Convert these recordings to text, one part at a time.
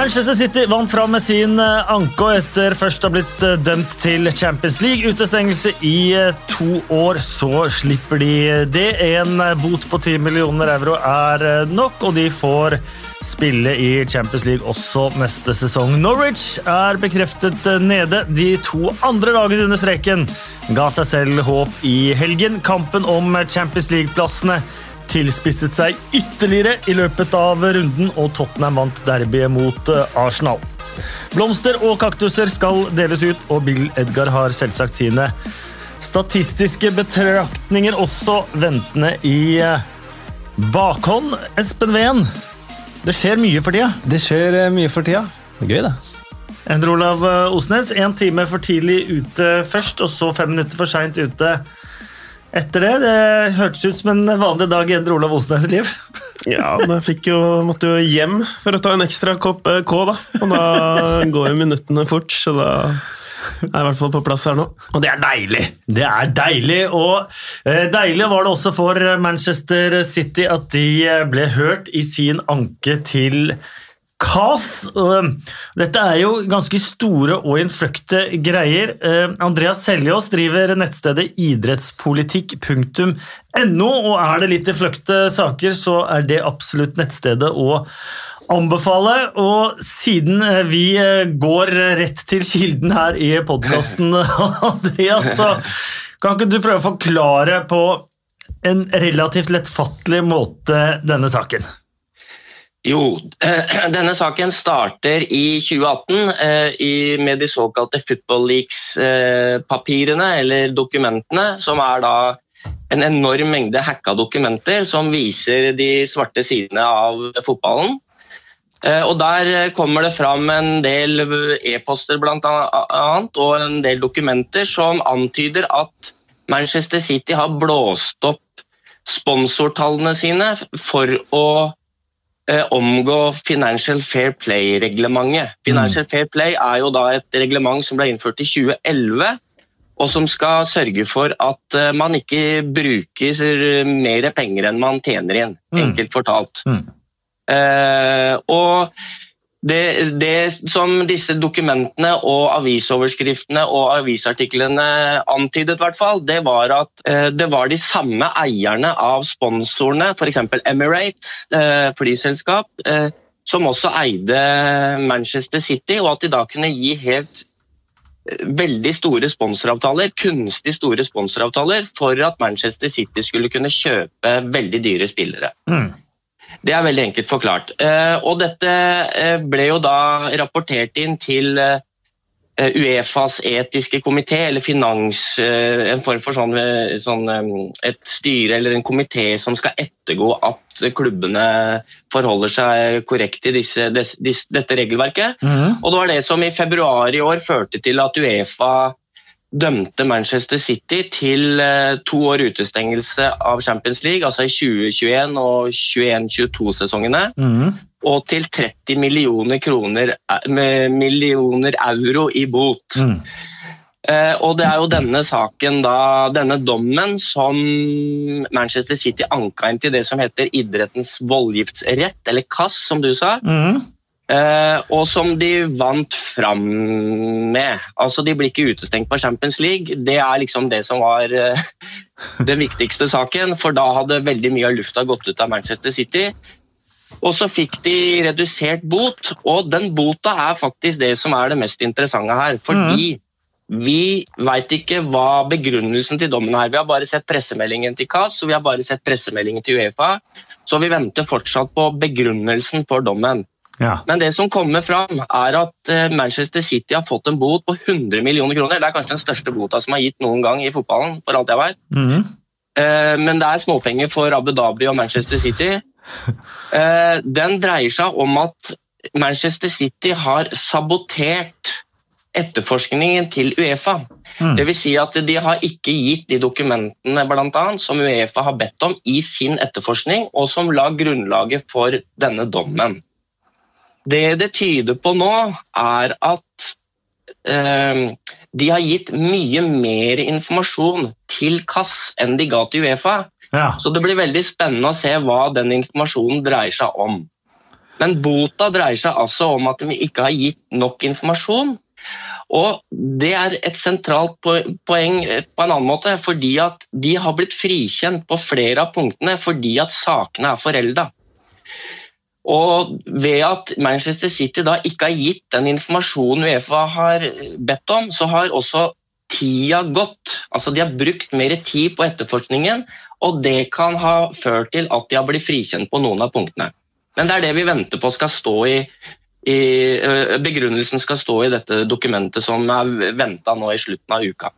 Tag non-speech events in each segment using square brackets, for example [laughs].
Manchester City vant fram med sin eh, anke og etter først å ha blitt eh, dømt til Champions League-utestengelse i eh, to år, så slipper de det. En bot på 10 millioner euro er nok, og de får spille i Champions League også neste sesong. Norwich er bekreftet nede. De to andre lagene under streken ga seg selv håp i helgen. Kampen om Champions League-plassene tilspisset seg ytterligere i løpet av runden, og Tottenham vant derbyet mot eh, Arsenal. Blomster og kaktuser skal deles ut, og Bill Edgar har selvsagt sine statistiske betraktninger også ventende i eh, bakhånd. Espen Ven, det skjer mye for tida? Det skjer eh, mye for tida. Det er gøy, det. Endre Olav Osnes, én time for tidlig ute først, og så fem minutter for seint ute etter det. Det hørtes ut som en vanlig dag i Endre Olav Osnes' liv. ja, [laughs] jeg jo, måtte jo hjem for å ta en ekstra kopp eh, K, da. Og da går jo minuttene fort, så da er jeg i hvert fall på plass her nå. Og det er deilig! Det er deilig, og eh, deilig var det også for Manchester City at de eh, ble hørt i sin anke til KAS. Dette er jo ganske store og innfløkte greier. Eh, Andreas Seljås driver nettstedet idrettspolitikk.no, og er det litt innfløkte saker, så er det absolutt nettstedet å anbefale. Og siden eh, vi eh, går rett til kilden her i podkasten, [laughs] Andreas, så kan ikke du prøve å forklare på en relativt lettfattelig måte denne saken? Jo, [clears throat] denne saken starter i 2018 eh, med de såkalte Football Leaks-papirene, eh, eller dokumentene, som er da en enorm mengde hacka dokumenter som viser de svarte sidene av fotballen. Eh, og Der kommer det fram en del e-poster blant annet, og en del dokumenter som antyder at Manchester City har blåst opp sponsortallene sine for å omgå Financial Fair Play-reglementet. Financial mm. Fair Play er jo da et reglement som ble innført i 2011, og som skal sørge for at uh, man ikke bruker mer penger enn man tjener inn, mm. enkelt fortalt. Mm. Eh, og det, det, som disse dokumentene og avisoverskriftene og avisartiklene antydet, hvert fall, det var at eh, det var de samme eierne av sponsorene, f.eks. Emirates, eh, flyselskap, eh, som også eide Manchester City, og at de da kunne gi helt eh, veldig store sponsoravtaler, kunstig store sponsoravtaler for at Manchester City skulle kunne kjøpe veldig dyre spillere. Mm. Det er veldig enkelt forklart. Eh, og dette eh, ble jo da rapportert inn til eh, Uefas etiske komité, eller finans, en form for sånn, sånn, et styre eller en komité som skal ettergå at klubbene forholder seg korrekt til disse, disse, dette regelverket. Mm. Og det var det som i februar i år førte til at Uefa dømte Manchester City til eh, to år utestengelse av Champions League, altså i 2021 og 2021-22-sesongene. Mm. Og til 30 millioner kroner med millioner euro i bot. Mm. Eh, og det er jo denne saken, da, denne dommen, som Manchester City anka inn til det som heter idrettens voldgiftsrett, eller KAS, som du sa. Mm. Eh, og som de vant fram med. Altså, De blir ikke utestengt på Champions League. Det er liksom det som var eh, [laughs] den viktigste saken, for da hadde veldig mye av lufta gått ut av Manchester City. Og så fikk de redusert bot, og den bota er faktisk det som er det mest interessante her. Fordi mm. vi veit ikke hva begrunnelsen til dommen er. Vi har bare sett pressemeldingen til CAS og vi har bare sett pressemeldingen til Uefa. Så vi venter fortsatt på begrunnelsen for dommen. Ja. Men det som kommer fram, er at eh, Manchester City har fått en bot på 100 millioner kroner. Det er kanskje den største bota som er gitt noen gang i fotballen. for alt jeg vet. Mm. Men det er småpenger for Abu Dhabi og Manchester City. [laughs] Eh, den dreier seg om at Manchester City har sabotert etterforskningen til Uefa. Mm. Det vil si at De har ikke gitt de dokumentene blant annet, som Uefa har bedt om i sin etterforskning, og som la grunnlaget for denne dommen. Det det tyder på nå, er at eh, de har gitt mye mer informasjon til KAS enn de ga til Uefa. Ja. Så det blir veldig spennende å se hva den informasjonen dreier seg om. Men bota dreier seg altså om at vi ikke har gitt nok informasjon. Og Det er et sentralt poeng på en annen måte, fordi at de har blitt frikjent på flere av punktene fordi at sakene er forelda. Og ved at Manchester City da ikke har gitt den informasjonen Uefa har bedt om, så har også tida gått. Altså De har brukt mer tid på etterforskningen, og det kan ha ført til at de har blitt frikjent på noen av punktene. Men det er det vi venter på skal stå i, i Begrunnelsen skal stå i dette dokumentet som er venta nå i slutten av uka.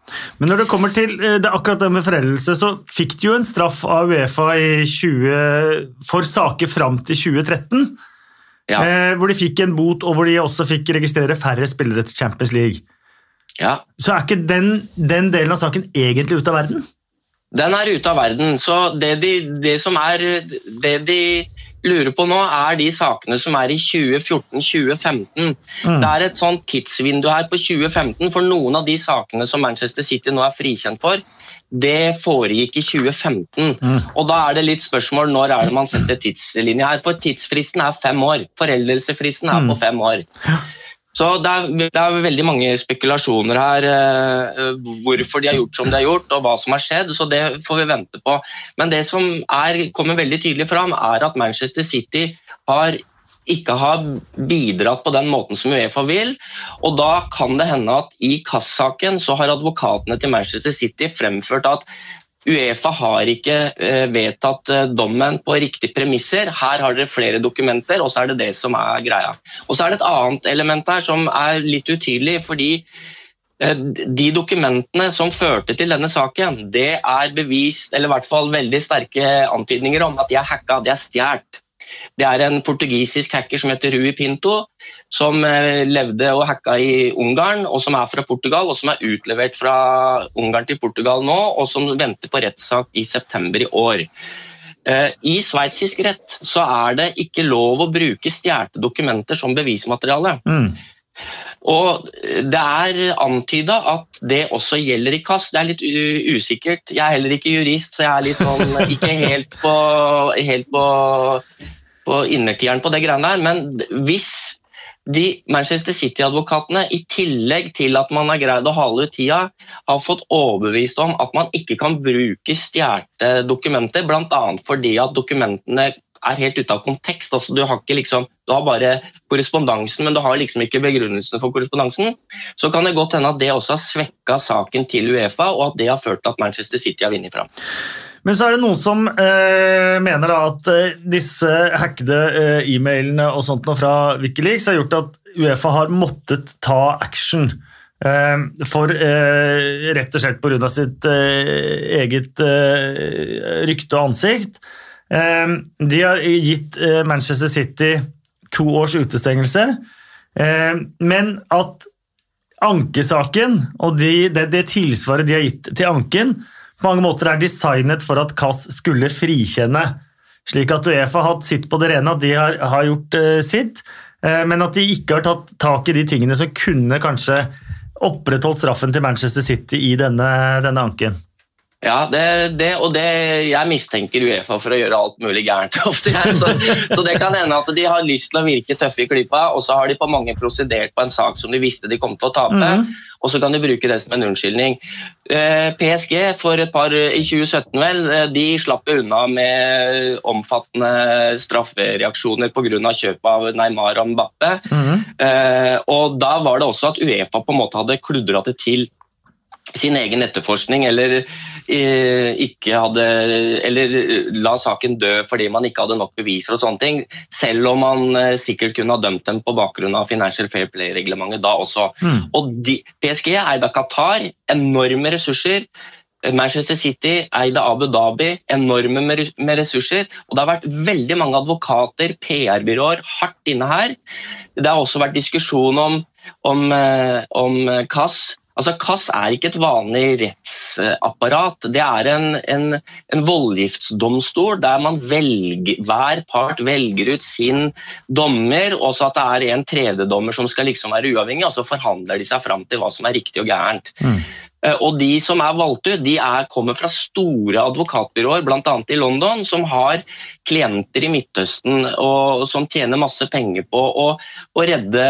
Men når det kommer til det, akkurat det med foreldelse, så fikk de jo en straff av Uefa 20, for saker fram til 2013. Ja. Eh, hvor de fikk en bot, og hvor de også fikk registrere færre spillere til Champions League. Ja. Så er ikke den, den delen av saken egentlig ute av verden? Den er ute av verden. Så det de, det som er Det de lurer på nå, er de sakene som er i 2014-2015. Mm. Det er et sånt tidsvindu her på 2015 for noen av de sakene som Manchester City nå er frikjent for. Det foregikk i 2015. Mm. Og da er det litt spørsmål når er det man setter tidslinje her. For tidsfristen er fem år. Foreldelsesfristen er på mm. fem år. Så det er, det er, veldig mange spekulasjoner her. Eh, hvorfor de har gjort som de har gjort, og hva som har skjedd. Så det får vi vente på. Men det som er, kommer veldig tydelig fram, er at Manchester City har ikke har bidratt på den måten som Uefa vil. og Da kan det hende at i Kass-saken så har advokatene til Manchester City fremført at Uefa har ikke eh, vedtatt eh, dommen på riktige premisser. Her har dere flere dokumenter, og så er det det som er greia. Og Så er det et annet element her som er litt utydelig. fordi eh, de dokumentene som førte til denne saken, det er bevist, eller i hvert fall veldig sterke antydninger om at de er hacka, de er stjålet. Det er en portugisisk hacker som heter Rui Pinto, som eh, levde og hacka i Ungarn, og som er fra Portugal, og som er utlevert fra Ungarn til Portugal nå, og som venter på rettssak i september i år. Eh, I sveitsisk rett så er det ikke lov å bruke stjålne dokumenter som bevismateriale. Mm. Og Det er antyda at det også gjelder i KAS. Det er litt usikkert. Jeg er heller ikke jurist, så jeg er litt sånn [laughs] ikke helt på, helt på på innertieren på det greiene der. Men hvis de Manchester City-advokatene, i tillegg til at man har greid å hale ut tida, har fått overbevist om at man ikke kan bruke stjålne dokumenter, bl.a. fordi at dokumentene er helt ute av kontekst. Altså, du, har liksom, du, har bare korrespondansen, men du har liksom ikke begrunnelsen for korrespondansen. Så kan det godt hende at det også har svekka saken til Uefa, og at det har ført til at Manchester City har vunnet fram. Men så er det noen som eh, mener at eh, disse hackede eh, e-mailene og sånt fra Wikileaks har gjort at Uefa har måttet ta action. Eh, for eh, rett og slett pga. sitt eh, eget rykte og ansikt. de har gitt Manchester City to års utestengelse, men at ankesaken og de, det, det tilsvaret de har gitt til anken, på mange måter er designet for at Kass skulle frikjenne. Slik at Uefa har hatt sitt på det rene, at de har, har gjort uh, sitt, uh, men at de ikke har tatt tak i de tingene som kunne kanskje opprettholdt straffen til Manchester City i denne, denne anken. Ja, det, det, og det, jeg mistenker Uefa for å gjøre alt mulig gærent [laughs] ofte. Så, så, det kan hende at de har lyst til å virke tøffe i klypa, og så har de på mange prosedert på en sak som de visste de kom til å tape, mm. og så kan de bruke det som en unnskyldning. Eh, PSG for et par, i 2017 vel, eh, de slapp unna med omfattende straffereaksjoner pga. kjøpet av Neymar og Mbappe. Mm. Og da var det også at Uefa på en måte hadde kludra det til sin egen etterforskning, eller eh, ikke hadde Eller la saken dø fordi man ikke hadde nok beviser og sånne ting. Selv om man eh, sikkert kunne ha dømt dem på bakgrunn av Financial Fair Play-reglementet da også. Mm. Og de, PSG eide av Qatar, enorme ressurser. Manchester City eide Abu Dhabi, enorme med ressurser. Og det har vært veldig mange advokater, PR-byråer, hardt inne her. Det har også vært diskusjon om, om, eh, om CAS Altså, KASS er ikke et vanlig rettsapparat. Det er en, en, en voldgiftsdomstol der velger, hver part velger ut sin dommer, og så at det er en tredjedommer som skal liksom være uavhengig, og så forhandler de seg fram til hva som er riktig og gærent. Mm. Eh, og de som er valgt ut, de er, kommer fra store advokatbyråer, bl.a. i London, som har klienter i Midtøsten og som tjener masse penger på å, å redde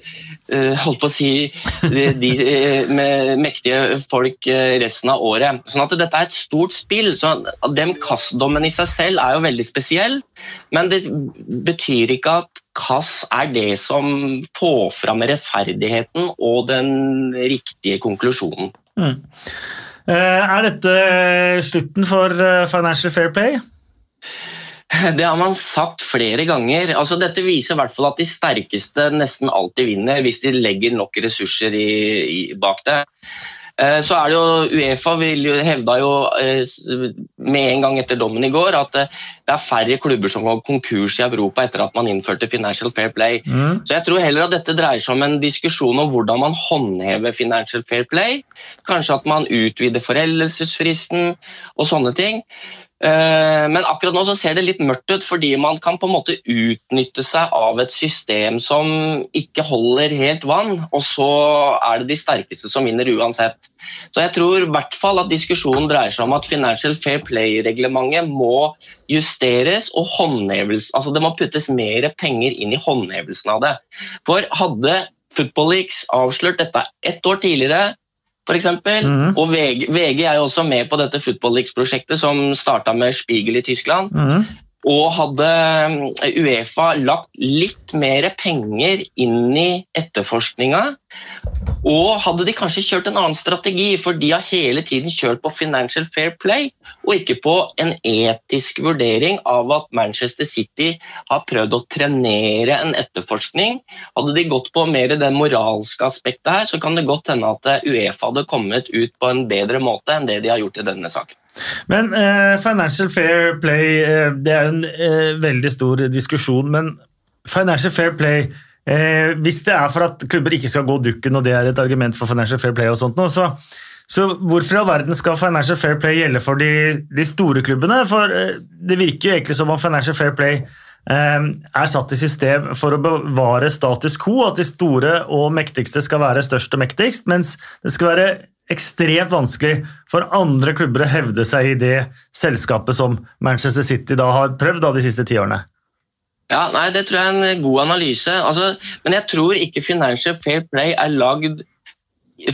uh, holdt på å si, de, de med mektige folk resten av året. Sånn at dette er et stort spill. så Den kastdommen i seg selv er jo veldig spesiell, men det betyr ikke at KAS er det som får fram rettferdigheten og den riktige konklusjonen. Mm. Er dette slutten for eh, Financial Fair Play? Det har man sagt flere ganger. Altså, dette viser i hvert fall at de sterkeste nesten alltid vinner hvis de legger nok ressurser i, i, bak det. Eh, så er det jo Uefa vil jo, hevda jo eh, med en gang etter dommen i går at eh, det er færre klubber som går konkurs i Europa etter at man innførte Financial Fair Play. Mm. Så jeg tror heller at dette dreier seg om en diskusjon om hvordan man håndhever Financial Fair Play. Kanskje at man utvider foreldelsesfristen og sånne ting. Eh, men akkurat nå så ser det litt mørkt ut, fordi man kan på en måte utnytte seg av et system som ikke holder helt vann, og så er det de sterkeste som vinner uansett. Så jeg tror i hvert fall at diskusjonen dreier seg om at Financial Fair Play-reglementet må justeres, og altså det må puttes mer penger inn i håndhevelsen av det. For hadde Football Leaks avslørt dette ett år tidligere, f.eks. Mm. Og VG, VG, er jo også med på dette Football Leagues-prosjektet som starta med Spiegel i Tyskland. Mm. Og hadde eh, Uefa lagt litt mer penger inn i etterforskninga, og hadde de kanskje kjørt en annen strategi, for de har hele tiden kjørt på financial fair play, og ikke på en etisk vurdering av at Manchester City har prøvd å trenere en etterforskning. Hadde de gått på mer det moralske aspektet her, så kan det godt hende at Uefa hadde kommet ut på en bedre måte enn det de har gjort i denne saken. Men eh, Financial Fair Play eh, det er en eh, veldig stor diskusjon. Men Financial Fair Play Hvis det er for at klubber ikke skal gå dukken, og det er et argument for Financial Fair Play, og sånt nå, så, så hvorfor i all verden skal Financial Fair Play gjelde for de, de store klubbene? For det virker jo egentlig som om Financial Fair Play er satt i system for å bevare status quo, at de store og mektigste skal være størst og mektigst, mens det skal være ekstremt vanskelig for andre klubber å hevde seg i det selskapet som Manchester City da har prøvd da de siste ti årene? Ja, nei, Det tror jeg er en god analyse. Altså, men jeg tror ikke Financial Fair Play er lagd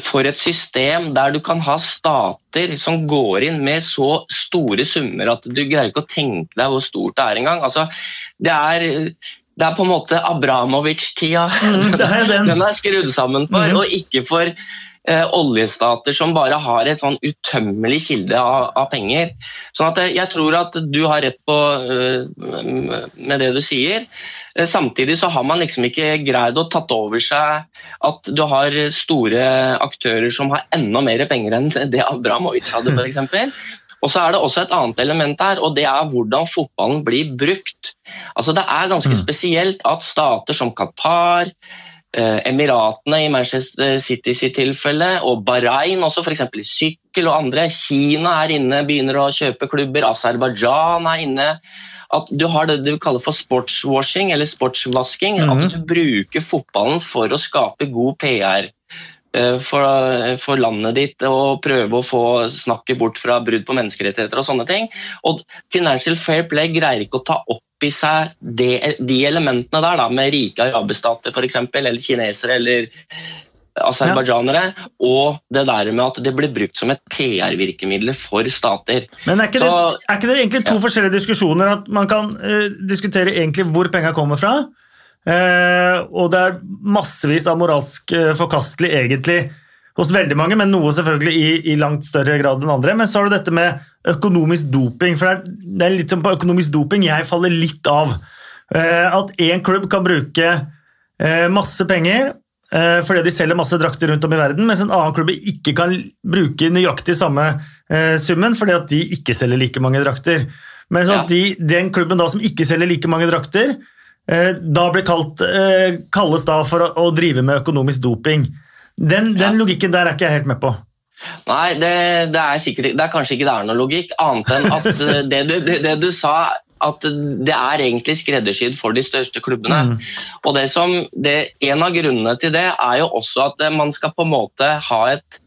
for et system der du kan ha stater som går inn med så store summer at du greier ikke å tenke deg hvor stort det er engang. Altså, det er det er på en måte Abramovic-tida mm, den. [laughs] den er skrudd sammen for, mm. og ikke for oljestater som bare har et sånn utømmelig kilde av, av, penger. Sånn at eh, jeg tror at du har rett på uh, med det du sier. Samtidig så har man liksom ikke greid å tatt over seg at du har store aktører som har enda mer penger enn [laughs] det Abramovic hadde, f.eks. Og så er det også et annet element her, og det er hvordan fotballen blir brukt. Altså Det er ganske mm. spesielt at stater som Qatar, Eh, Emiratene i Manchester City sitt tilfelle, og Bahrain også, f.eks. i sykkel og andre. Kina er inne, begynner å kjøpe klubber. Aserbajdsjan er inne. At du har det du kaller for sportswashing, eller sportsvasking. Mm -hmm. At mhm. du bruker fotballen for å skape god PR eh, for, for, landet ditt og prøve å få snakket bort fra brudd på menneskerettigheter og sånne ting. Og Financial Fair Play greier ikke å ta opp i seg de, de elementene der, da, med rike arabestater f.eks., eller kinesere eller aserbajdsjanere, ja. og det der med at det blir brukt som et PR-virkemiddel for stater. Men er ikke, Så, det, er ikke, det, egentlig to ja. forskjellige diskusjoner? At man kan uh, diskutere egentlig hvor penga kommer fra, uh, og det er massevis av moralsk uh, forkastelig egentlig hos veldig mange, men noe selvfølgelig i, i, langt større grad enn andre. Men så har du dette med økonomisk doping. for Det er litt som på økonomisk doping jeg faller litt av. Eh, at én klubb kan bruke eh, masse penger eh, fordi de selger masse drakter rundt om i verden, mens en annen klubb ikke kan bruke nøyaktig samme summen fordi at de ikke selger like mange drakter. Men sånn at de, den klubben da som ikke selger like mange drakter, da blir kalt, kalles da for å drive med økonomisk doping. Den, den ja. logikken der er ikke jeg helt med på. Nei, det, det, er sikkert, det er kanskje ikke det er noe logikk, annet enn at [laughs] eh, det du, det, det du sa at det er egentlig skreddersydd for de største klubbene. Mm. Og det som, En av grunnene til det er jo også at man skal på en måte ha et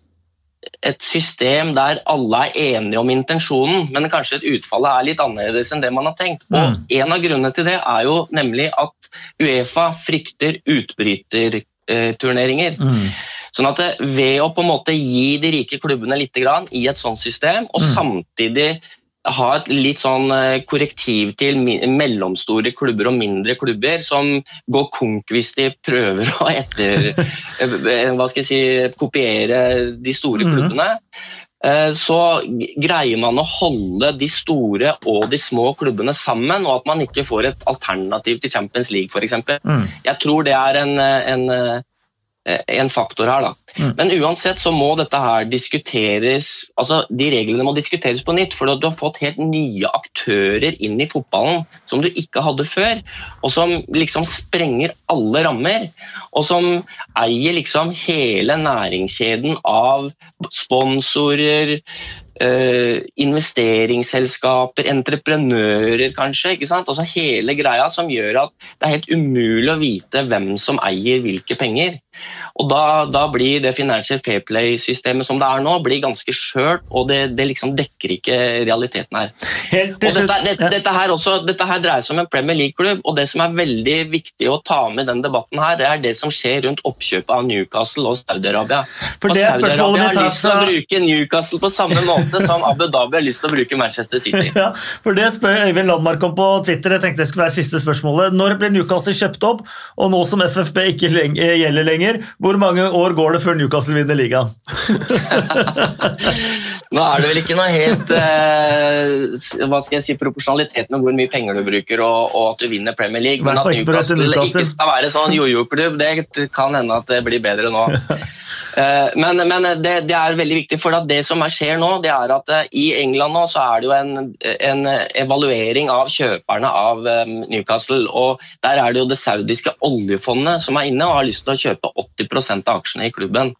et system der alle er enige om intensjonen, men kanskje et utfallet er litt annerledes enn det man har tenkt. Og En av grunnene til det er jo nemlig at Uefa frykter utbryterturneringer. Mm. Sånn at Ved å på en måte gi de rike klubbene litt grann i et sånt system, og Mm. samtidig ha et litt sånn eh, korrektiv til mellomstore klubber og mindre klubber som går konk hvis de prøver å etter, [laughs] eh, hva skal jeg si, kopiere de store Mhm. klubbene. eh, Så greier man å holde de store og de små klubbene sammen, og at man ikke får et alternativ til Champions League f.eks. Mm. Jeg tror det er en, en, eh, en faktor her. da. Mm. Men uansett så må dette her diskuteres altså De reglene må diskuteres på nytt, for du har fått helt nye aktører inn i fotballen som du ikke hadde før, og som liksom sprenger alle rammer. Og som eier liksom hele næringskjeden av sponsorer, eh, investeringsselskaper, entreprenører kanskje. ikke sant? Altså Hele greia som gjør at det er helt umulig å vite hvem som eier hvilke penger. Og da, da blir det Financial Fair Play-systemet som det er nå, blir ganske skjørt, og det, det liksom dekker ikke realiteten her. Helt Og dette, det, dette, her også, dette her dreier seg om en Premier League-klubb, og det som er veldig viktig å ta med i den debatten, her, det er det som skjer rundt oppkjøpet av Newcastle og Saudi-Arabia. For det Saudi-Arabia har lyst til å bruke Newcastle på samme måte som Abu Dhabi har lyst til å bruke Manchester City. [laughs] Ja, for Det spør Øyvind Landmark om på Twitter. Jeg tenkte det skulle være siste spørsmålet. Når blir Newcastle kjøpt opp? Og nå som FFB ikke eh, gjelder lenger, hvor mange år går det før Newcastle vinner ligaen? [laughs] Nå er det vel ikke noe helt eh, hva skal jeg si, proporsjonalitet med hvor mye penger du bruker og, og at du vinner Premier League, men at dette Newcastle, Newcastle. ikke skal være sånn jojo-klubb, det kan hende at det blir bedre nå. [laughs] Eh, men men det, det er veldig viktig, for det som er skjer nå, det er at eh, i England nå så er det jo en, en evaluering av kjøperne av eh, Newcastle, og der er det jo det saudiske oljefondet som er inne og har lyst til å kjøpe 80% av aksjene i klubben.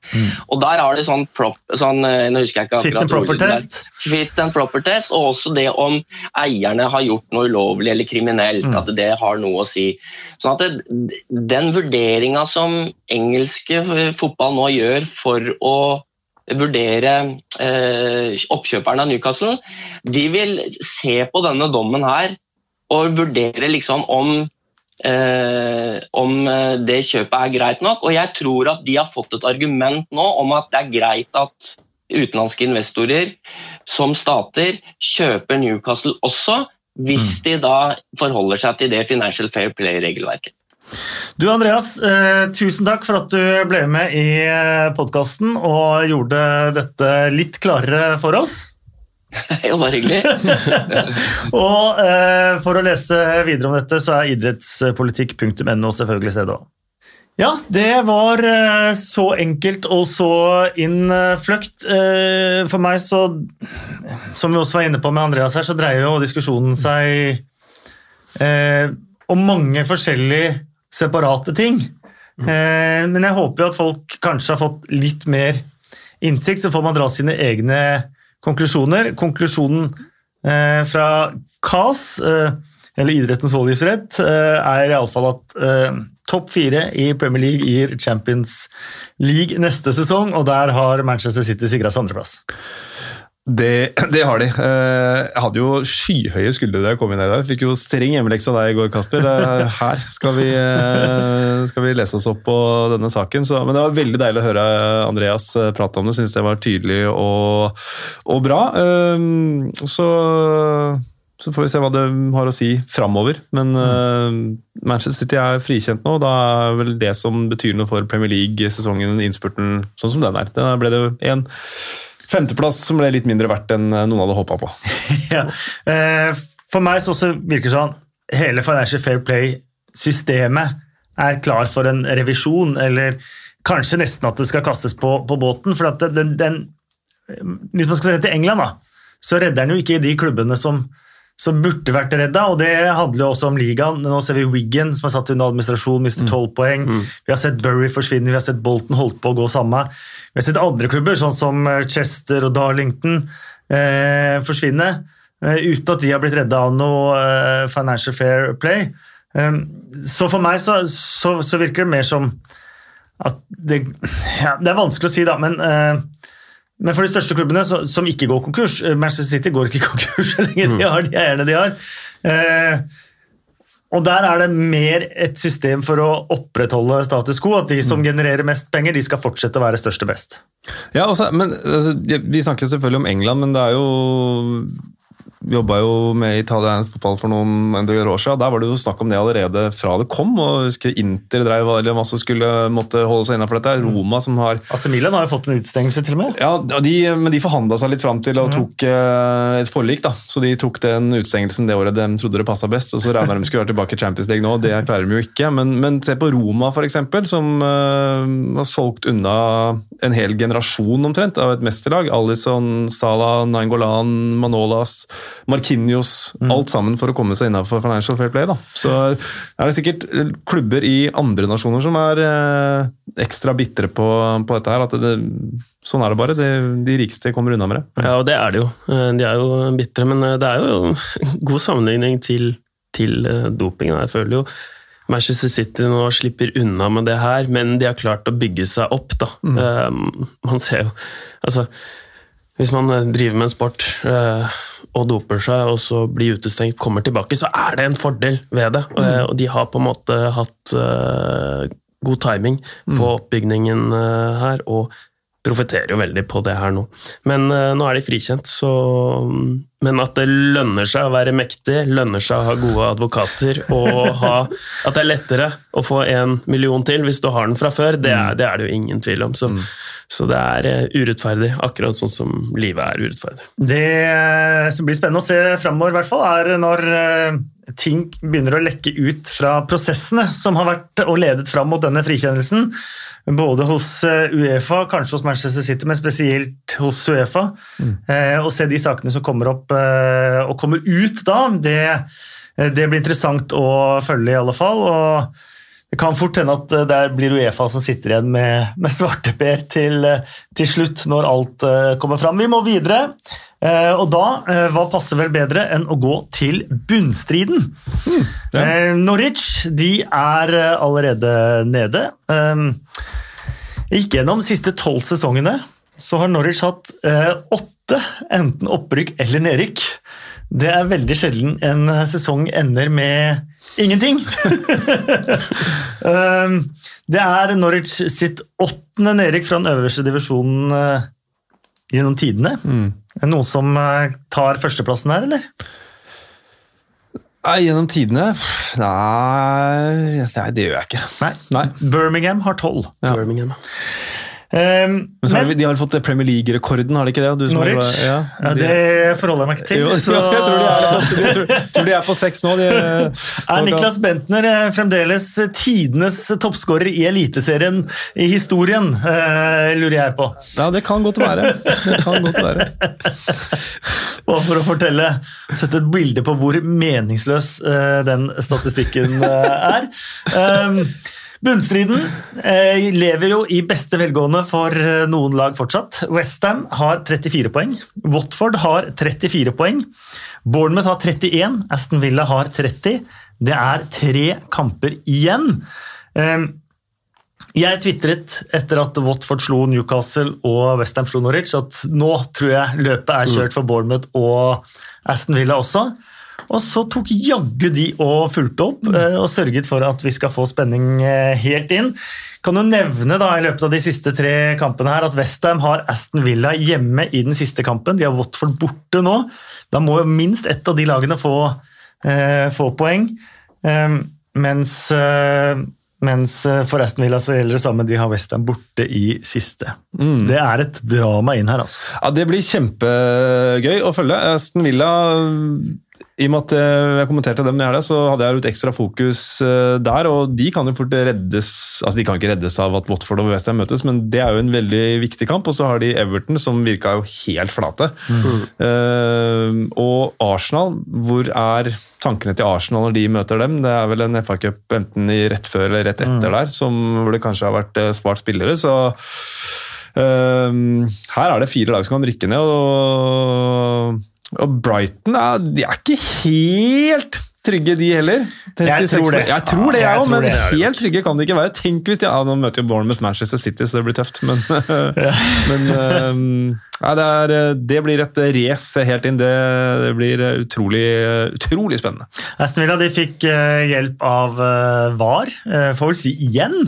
Og der har det sånn prop, sånn, nå husker jeg ikke Fit and akkurat proper test. Fit and proper test, og også det om eierne har gjort noe ulovlig eller kriminelt. Mm. At det har noe å si. Sånn at det, Den vurderinga som engelske fotball nå gjør for å vurdere eh, oppkjøperne av Newcastle, de vil se på denne dommen her og vurdere liksom om eh, om eh, det kjøpet er greit nok. Og jeg tror at de har fått et argument nå om at det er greit at utenlandske investorer som stater kjøper Newcastle også, hvis de da forholder seg til det Financial Fair Play-regelverket. Du Andreas, eh, tusen takk for at du ble med i podkasten og gjorde dette litt klarere for oss. [laughs] Det var hyggelig. [laughs] Og eh, for å lese videre om dette, så er idrettspolitikk.no selvfølgelig stedet òg. Ja, det var eh, så enkelt og så innfløkt. Eh, For meg så, som vi også var inne på med Andreas her, så dreier jo diskusjonen seg eh, om mange forskjellige separate ting. Mm. Men jeg håper jo at folk kanskje har fått litt mer innsikt, så får man dra sine egne konklusjoner. Konklusjonen eh, fra CAS, eh, eller Idrettens voldgiftsrett, eh, er iallfall at eh, topp fire i Premier League gir Champions League neste sesong, og der har Manchester City sikra seg andreplass. Det, det har de. Eh, Jeg hadde jo skyhøye skuldre da jeg kom inn her i. Fikk jo streng hjemmelekse av deg i går, Kasper. Her skal vi, eh, skal vi lese oss opp på denne saken. Så, men det var veldig deilig å høre Andreas eh, prate om det. Syns det var tydelig og, og bra. Så, så får vi se hva det har å si framover. Men Manchester City er frikjent nå. Da er vel det som betyr noe for Premier League-sesongen, innspurten sånn som den er. Da ble det en Femteplass som ble litt mindre verdt enn eh, noen hadde håpa på. [laughs] Ja. Eh, For meg så virker det sånn hele Financial Fair Play-systemet er klar for en revisjon, eller kanskje nesten at det skal kastes på, på båten. for den, den, Hvis man skal se til England, da, så redder den jo ikke de klubbene som, som burde vært redda, og det handler jo også om ligaen. Nå ser vi Wiggen, som er satt under administrasjon, mister tolv poeng. Vi har sett Burry forsvinne, vi har sett Bolton holdt på å gå samme. Vi har sett andre klubber, sånn som Chester og Darlington, eh, forsvinne. eh, uten at de har blitt redda av noe eh, financial fair play. Um, så for meg så, så, så virker det mer som at det, ja, det er vanskelig å si, da, men eh, men for de største klubbene så, som ikke går konkurs eh, Manchester City går ikke [laughs] konkurs så lenge de har de eierne de har. Eh, og der er det mer et system for å opprettholde status quo. At de som genererer mest penger, de skal fortsette å være største best. Ja, også, men altså, Vi snakker selvfølgelig om England, men det er jo jobba jo med italiensk fotball for noen en del år siden. Der var det jo snakk om det allerede fra det kom. og husker Inter drev eller masse skulle måtte holde seg innafor dette. Roma som har AC Milan har jo fått en utstengelse, til og med. Ja, de, men de forhandla seg litt fram til og tok eh, et forlik. da. Så de tok den utstengelsen det året de trodde det passa best. og Så regna de skulle være tilbake i Champions League nå. Det klarer de jo ikke. Men, men se på Roma, f.eks., som eh, har solgt unna en hel generasjon omtrent av et mesterlag. Alison, Salah, Nangolan, Manolas. Markinios, alt sammen for å komme seg innafor Financial Fair Play. da. Så er det sikkert klubber i andre nasjoner som er eh, ekstra bitre på, på dette her. at det, Sånn er det bare. Det, de rikeste kommer unna med det. Ja, og det er det jo. Eh, De er jo bitre, men eh, det er jo [laughs] god sammenligning til, til eh, dopingen. Jeg føler jo Manchester City nå slipper unna med det her, men de har klart å bygge seg opp. da. Eh, man ser jo Altså, hvis man driver med en sport eh, og doper seg, og så blir utestengt, kommer tilbake, så er det en fordel ved det. Eh, og de har på en måte hatt uh, god timing på oppbygningen uh, her, og profitterer jo veldig på det her nå. Men uh, nå er de frikjent, så Men at det lønner seg å være mektig, lønner seg å ha gode advokater, og ha, at det er lettere å få en million til hvis du har den fra før, det er det, er det jo ingen tvil om. Så, så det er eh, urettferdig, akkurat sånn som livet er urettferdig. Det eh, som blir spennende å se framover, i hvert fall, er når eh, ting begynner å lekke ut fra prosessene som har vært og ledet fram mot denne frikjennelsen. Både hos Uefa, kanskje hos Manchester City, men spesielt hos Uefa. Eh, og se de sakene som kommer opp eh, og kommer ut da, det, det blir interessant å følge, i alle fall. og det kan fort hende at eh, det blir Uefa som sitter igjen med, med svarteper til, eh, til slutt, når alt eh, kommer fram. Vi må videre, og da hva passer vel bedre enn å gå til bunnstriden? ja. Eh, Norwich de er allerede nede. Eh, gikk gjennom de siste tolv sesongene, så har Norwich hatt åtte enten opprykk eller nedrykk. Det er veldig sjelden en sesong ender med ingenting. [laughs] Um, det er Norwich sitt åttende nedrykk fra den øverste divisjonen eh, gjennom tidene. Er det noen som eh, tar førsteplassen her, eller? Nei, Gjennom tidene Nei, nei, det gjør jeg ikke. Nei. Nei. Birmingham har tolv. Ja. Birmingham. Um, Men men- de, har fått Premier League-rekorden, har de ikke det? Du Norwich? glad- Ja, Ja, de- det forholder jeg meg ikke til. jo, [laughs] så jeg tror de er, jeg tror, tror de er på seks nå. De, [laughs] er Niklas Bentner eh, fremdeles tidenes toppskårer i Eliteserien i historien, uh, lurer jeg på. Ja, det kan godt være. Det kan godt være. [laughs] Og for å fortelle, sette et bilde på hvor meningsløs uh, den statistikken uh, er. Um, Bunnstriden eh, lever jo i beste velgående for eh, noen lag fortsatt. Westham har 34 poeng. Watford har 34 poeng. Bournemouth har 31. Aston Villa har 30. Det er tre kamper igjen. Eh, jeg tvitret etter at Watford slo Newcastle og Westham slo Norwich, at nå tror jeg løpet er kjørt for Bournemouth og Aston Villa også. Og så tok jaggu de og fulgte opp eh, og sørget for at vi skal få spenning eh, helt inn. Kan du nevne da i løpet av de siste tre kampene her at Westham har Aston Villa hjemme i den siste kampen. De har Watford borte nå. Da må jo minst ett av de lagene få, eh, få poeng. Eh, mens eh, mens for Aston Villa så gjelder det samme, de har Westham borte i siste. Det er et drama inn her, altså. Ja, Det blir kjempegøy å følge. Aston Villa i og med at eh, jeg kommenterte dem i helga, så hadde jeg litt ekstra fokus eh, der. Og de kan jo fort reddes Altså, de kan ikke reddes av at Watford og Westham møtes, men det er jo en veldig viktig kamp. Og så har de Everton, som virka jo helt flate. Eh, og Arsenal, hvor er tankene til Arsenal når de møter dem? Det er vel en FA-cup enten i rett før eller rett etter der, som, hvor det kanskje har vært spart spillere. så Uh, her er det fire lag som kan rykke ned, og, og Brighton er, de er ikke helt trygge, de heller. 36 tror det. Jeg tror det, Ja, jeg jeg òg, men det. helt trygge kan de ikke være. Tenk hvis de ja, Nå møter jo Bournemouth Manchester City, så det blir tøft, men, [laughs] men eh, ja, det, er, eh, det blir et race helt inn. Det, det blir eh, utrolig, utrolig spennende. Aston Villa de fikk eh, hjelp av eh, VAR, uh, får vel si igjen.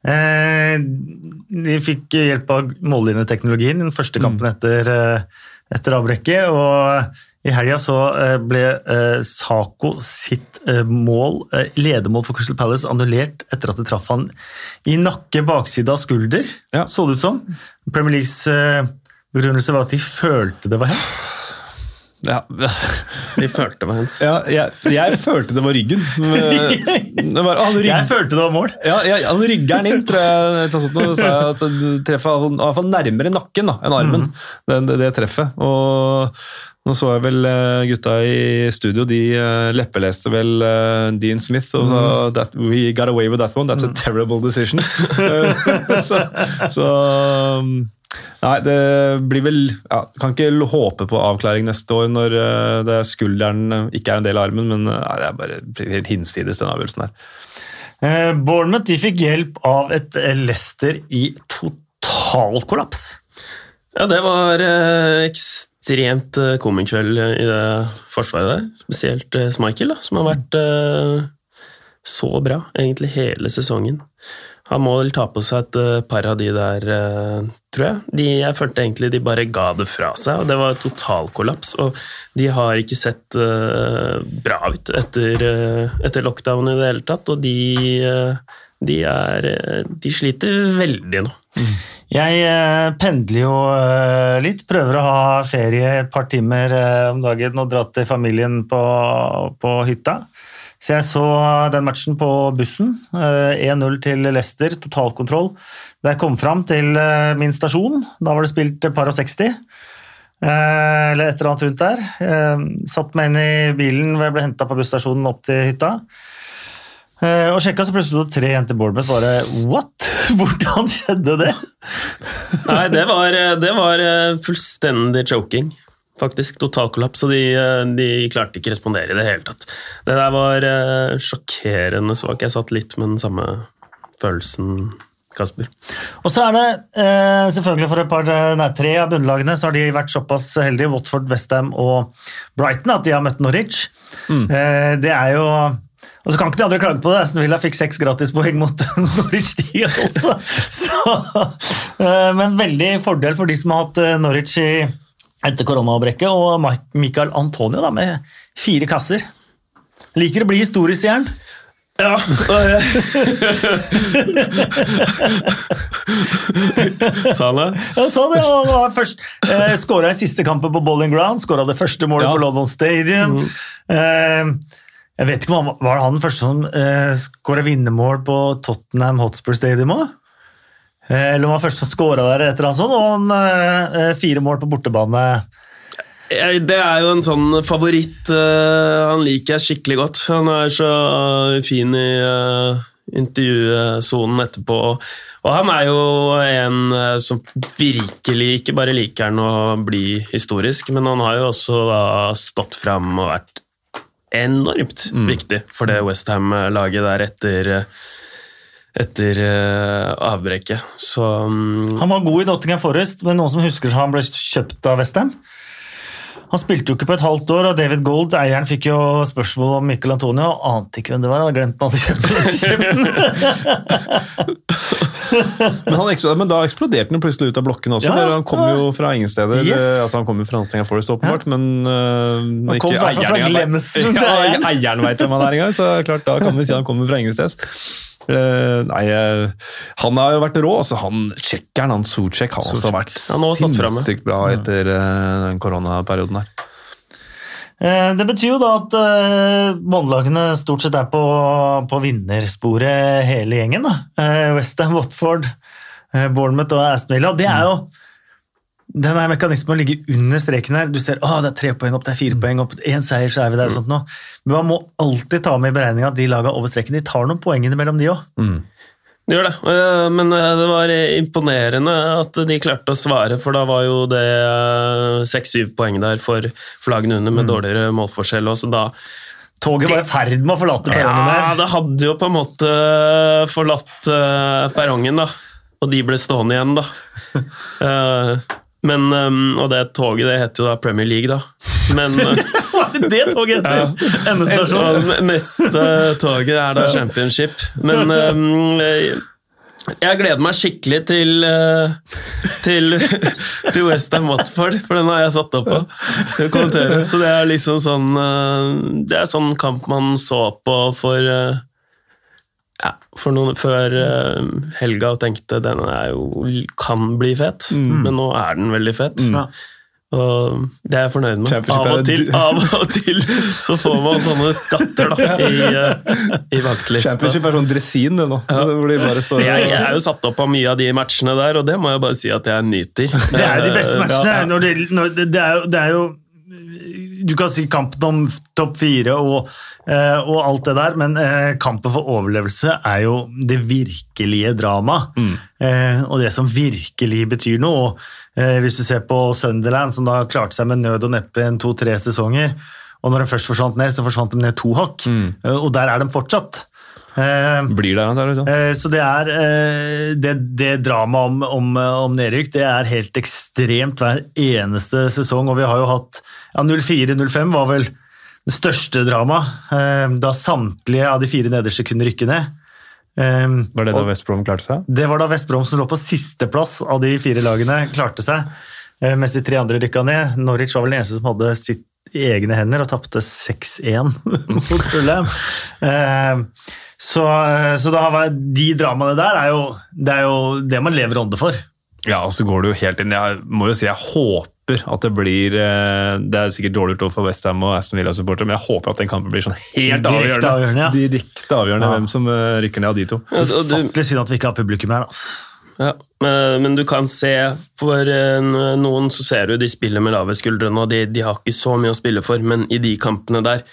Eh, de fikk hjelp av mållinjeteknologien i den første kampen etter, uh, etter avbrekket. og i helga så eh, ble Saco Sako sitt eh, mål, ledermål for Crystal Palace annullert etter at det traff han i nakke, bakside av skulder, Ja. så det ut som. Premier Leagues eh, begrunnelse var at de følte det var hens. Ja, [laughs] Vi følte meg hans. ja jeg, jeg følte det var ryggen. [laughs] Det var, han rygg, Jeg følte det var mål. ja, jeg, han rygger den inn, tror jeg. sa jeg at treffer i hvert fall nærmere nakken da, enn armen, det, det, det treffet. Og nå så jeg vel eh, gutta i studio, de eh, leppeleste vel eh, Dean Smith og sa that we got away with that one, that's a terrible decision. Eh, [laughs] så, så um, Nei, det blir vel ja, Kan ikke håpe på avklaring neste år når eh, det er skulderen eh, ikke er en del av armen, men nei, det er bare helt hinsides, den avgjørelsen her. Eh, Bournemouth de fikk hjelp av et eh, Leicester i total kollaps. Ja, det var eh, ekstremt eh, komikveld i det forsvaret der. Spesielt eh, Smichael, da, som har vært eh, så bra egentlig hele sesongen. Han må vel ta på seg et eh, par av de der, eh, tror jeg. De, jeg følte egentlig de bare ga det fra seg, og det var totalkollaps. Og de har ikke sett uh, bra ut etter, uh, etter lockdown i det hele tatt, og de, uh, de, er, de sliter veldig nå. Jeg eh, pendler jo litt, prøver å ha ferie et par timer om dagen og dra til familien på, på hytta. Så jeg så den matchen på bussen. eh, 1-0 til Leicester, totalkontroll. Da jeg kom fram til eh, min stasjon, da var det spilt par og 60. eh, Eller et eller annet rundt der. Eh, Satt meg inn i bilen hvor jeg ble henta på busstasjonen opp til hytta. Eh, Og sjekka, så plutselig sto tre jenter Bournemouth. Bare what? [laughs] Hvordan skjedde det? Nei, det var, det var eh, fullstendig choking, faktisk. Totalkollaps, og de, eh, de klarte ikke å respondere i det hele tatt. Det der var eh, sjokkerende svak. Jeg satt litt med den samme følelsen, Kasper. Og så er det eh, selvfølgelig for et par, eh, nei, tre av bunnlagene så har de vært såpass heldige, Watford, Westham og Brighton, at de har møtt Norwich. Eh, det er jo og så kan ikke de andre klage på det. Aston Villa fikk seks gratispoeng mot [laughs] Norwich, de også. [laughs] Så, eh, men veldig fordel for de som har hatt Norwich i, etter koronabrekket, og Michael Antonio da, med fire kasser. Liker å bli historisk jern. Ja, [laughs] Sa han det? Ja, sa det, han var først eh, Skåra i siste kampen på Bowling Ground, skåra det første målet Ja. på London Stadium. Eh, jeg vet ikke om han var han den første som eh, skåra vinnermål på Tottenham Hotspur Stadium òg? Eh, eller om han var først som skåra der, etter han sånn, og han eh, fire mål på bortebane. Det er jo en sånn favoritt eh, Han liker jeg skikkelig godt. Han er så fin i intervjusonen etterpå. Og han er jo en eh, som virkelig ikke bare liker han å bli historisk, men han har jo også da stått fram og vært enormt viktig for det Westham-laget der etter eh, etter uh, avbrekket. Så um, Han var god i Nottingham Forest, men noen som husker han ble kjøpt av Westham? Han spilte jo ikke på et halvt år, og David Gold, eieren, fikk jo spørsmål om Michael Antonio. og Ante ikke hvem det var, han hadde glemt han hadde kjøpt, [laughs] kjøpt den. [laughs] Men, han men da eksploderte han plutselig ut av blokkene også. Ja, Han kom jo fra ingen steder. Yes. Eh, Altså Han kom jo fra Nottingham Forest, åpenbart, men uh, Han kom fra- fra glemselen til Ja, eieren. eieren veit hvem han er engang, så klart da kan vi si han kommer fra ingensteds. Uh, nei, uh, han har jo vært rå. Altså, han Tsjekkeren, han Socek, har også vært Han har også stått fremme. sinnssykt bra etter uh, den koronaperioden her. Eh, Det betyr jo da at eh, båndlagene stort sett er på, på vinnersporet hele gjengen. Eh, Westham, Watford, eh, Bournemouth og Aston Villa. Det er jo den der mekanismen å ligge under streken her. Du ser å, det er tre poeng opp, det er fire poeng opp, én seier, så er vi der. og sånt nå. Men man må alltid ta med i beregninga at de laga over streken de tar noen poeng innimellom, de òg. Det gjør det, Eh, men eh, det var imponerende at de klarte å svare, for da var jo det eh, seks-syv poeng der for, lagene under med dårligere målforskjell. Og så da, Toget var i ferd med å forlate perrongen der. Ja, det hadde jo på en måte forlatt perrongen, da. Og de ble stående igjen, da. [laughs] Eh, men, og det toget det heter jo da Premier League, da. Men eh, er det toget heter? Endestasjon. neste toget er da Championship. Men um, jeg gleder meg skikkelig til, eh, til, til Westham Watford, for den har jeg satt opp på. Skal. Så det er liksom sånn eh, Det er sånn kamp man så på for ja, for noen, før helga og tenkte den er jo, kan bli fet, men nå er den veldig fet. Ja. Og det er jeg fornøyd med. Av og, til, av og til så får man sånne skatter da, i, eh, i vaktlista. Championship er sånn dresin, det nå. Det blir bare så Jeg, jeg er jo satt opp av mye av de matchene der, og det må jeg bare si at jeg nyter. Det er de beste Eh, matchene. ja. Når det, når det, det, er det er jo Du kan si kampen om topp fire og, eh, og alt det der, men eh, kampen for overlevelse er jo det virkelige dramaet. Mm. og det som virkelig betyr noe. Og, eh, hvis du ser på Sunderland, som da klarte seg med nød og neppe en to-tre sesonger, og når de først forsvant ned, så forsvant de ned to hakk. Mm. og der er de fortsatt. Eh, Blir det der, liksom. Eh, Så det er eh, det, det dramaet om, om, om nedrykk, det er helt ekstremt hver eneste sesong. Og vi har jo hatt ja, 04-05 var vel det største dramaet, eh, da samtlige av de fire nederste kunne rykke ned. Var det da West Brom klarte seg? det var da West Brom som lå på sisteplass av de fire lagene, klarte seg. eh, Mens de tre andre rykka ned. Norwich var vel den eneste som hadde sitt i egne hender og tapte 6-1 [laughs] mot Fulham. Eh, Så, så da har vi- de dramaene der er jo det, er jo det man lever ånde for. Ja, og så går det jo helt inn. Jeg må jo si jeg håper at det blir eh, Det er sikkert dårlig gjort overfor Westham og Aston Villa-supportere, men jeg håper at den kampen blir sånn helt Direkte avgjørende. avgjørende, ja. Direkte avgjørende Ja. hvem som eh, rykker ned av de to. Ja, Ufattelig synd at vi ikke har publikum her. Altså. ja, men, men du kan se For eh, noen så ser du de spiller med lave skuldre nå, de, de har ikke så mye å spille for, men i de kampene der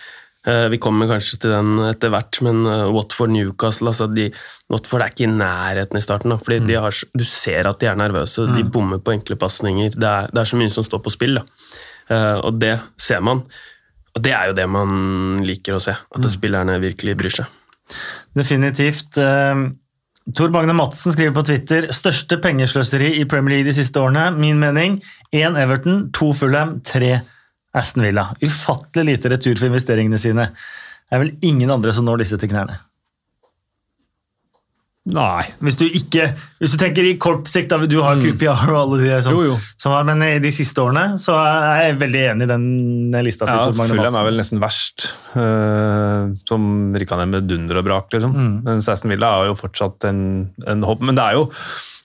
eh, Vi kommer kanskje til den etter hvert, men eh, Watford Newcastle altså de, Watford er ikke i nærheten i starten. Da, fordi de har, du ser at de er nervøse, de bommer på enkle pasninger. Det, det er så mye som står på spill, da. Eh, og det ser man. Og det er jo det man liker å se, at spillerne virkelig bryr seg. Definitivt. Eh, Tor Magne Madsen skriver på Twitter største pengesløseri i Premier League de siste årene. Min mening én Everton, to Fulham, tre Aston Villa. Ufattelig lite retur for investeringene sine. Det er vel ingen andre som når disse til knærne. Nei. Hvis du, ikke, hvis du tenker i kort sikt, da, du har QPR og alle de som, Mm. Jo, jo. som har, men i de siste årene så er jeg veldig enig i den lista til Ja, Tor Magne Fulham er vel nesten verst, eh, som rykka ned med dunder og brak, liksom. Mm. Mens Aston Villa har jo fortsatt en, en hopp. Men det er jo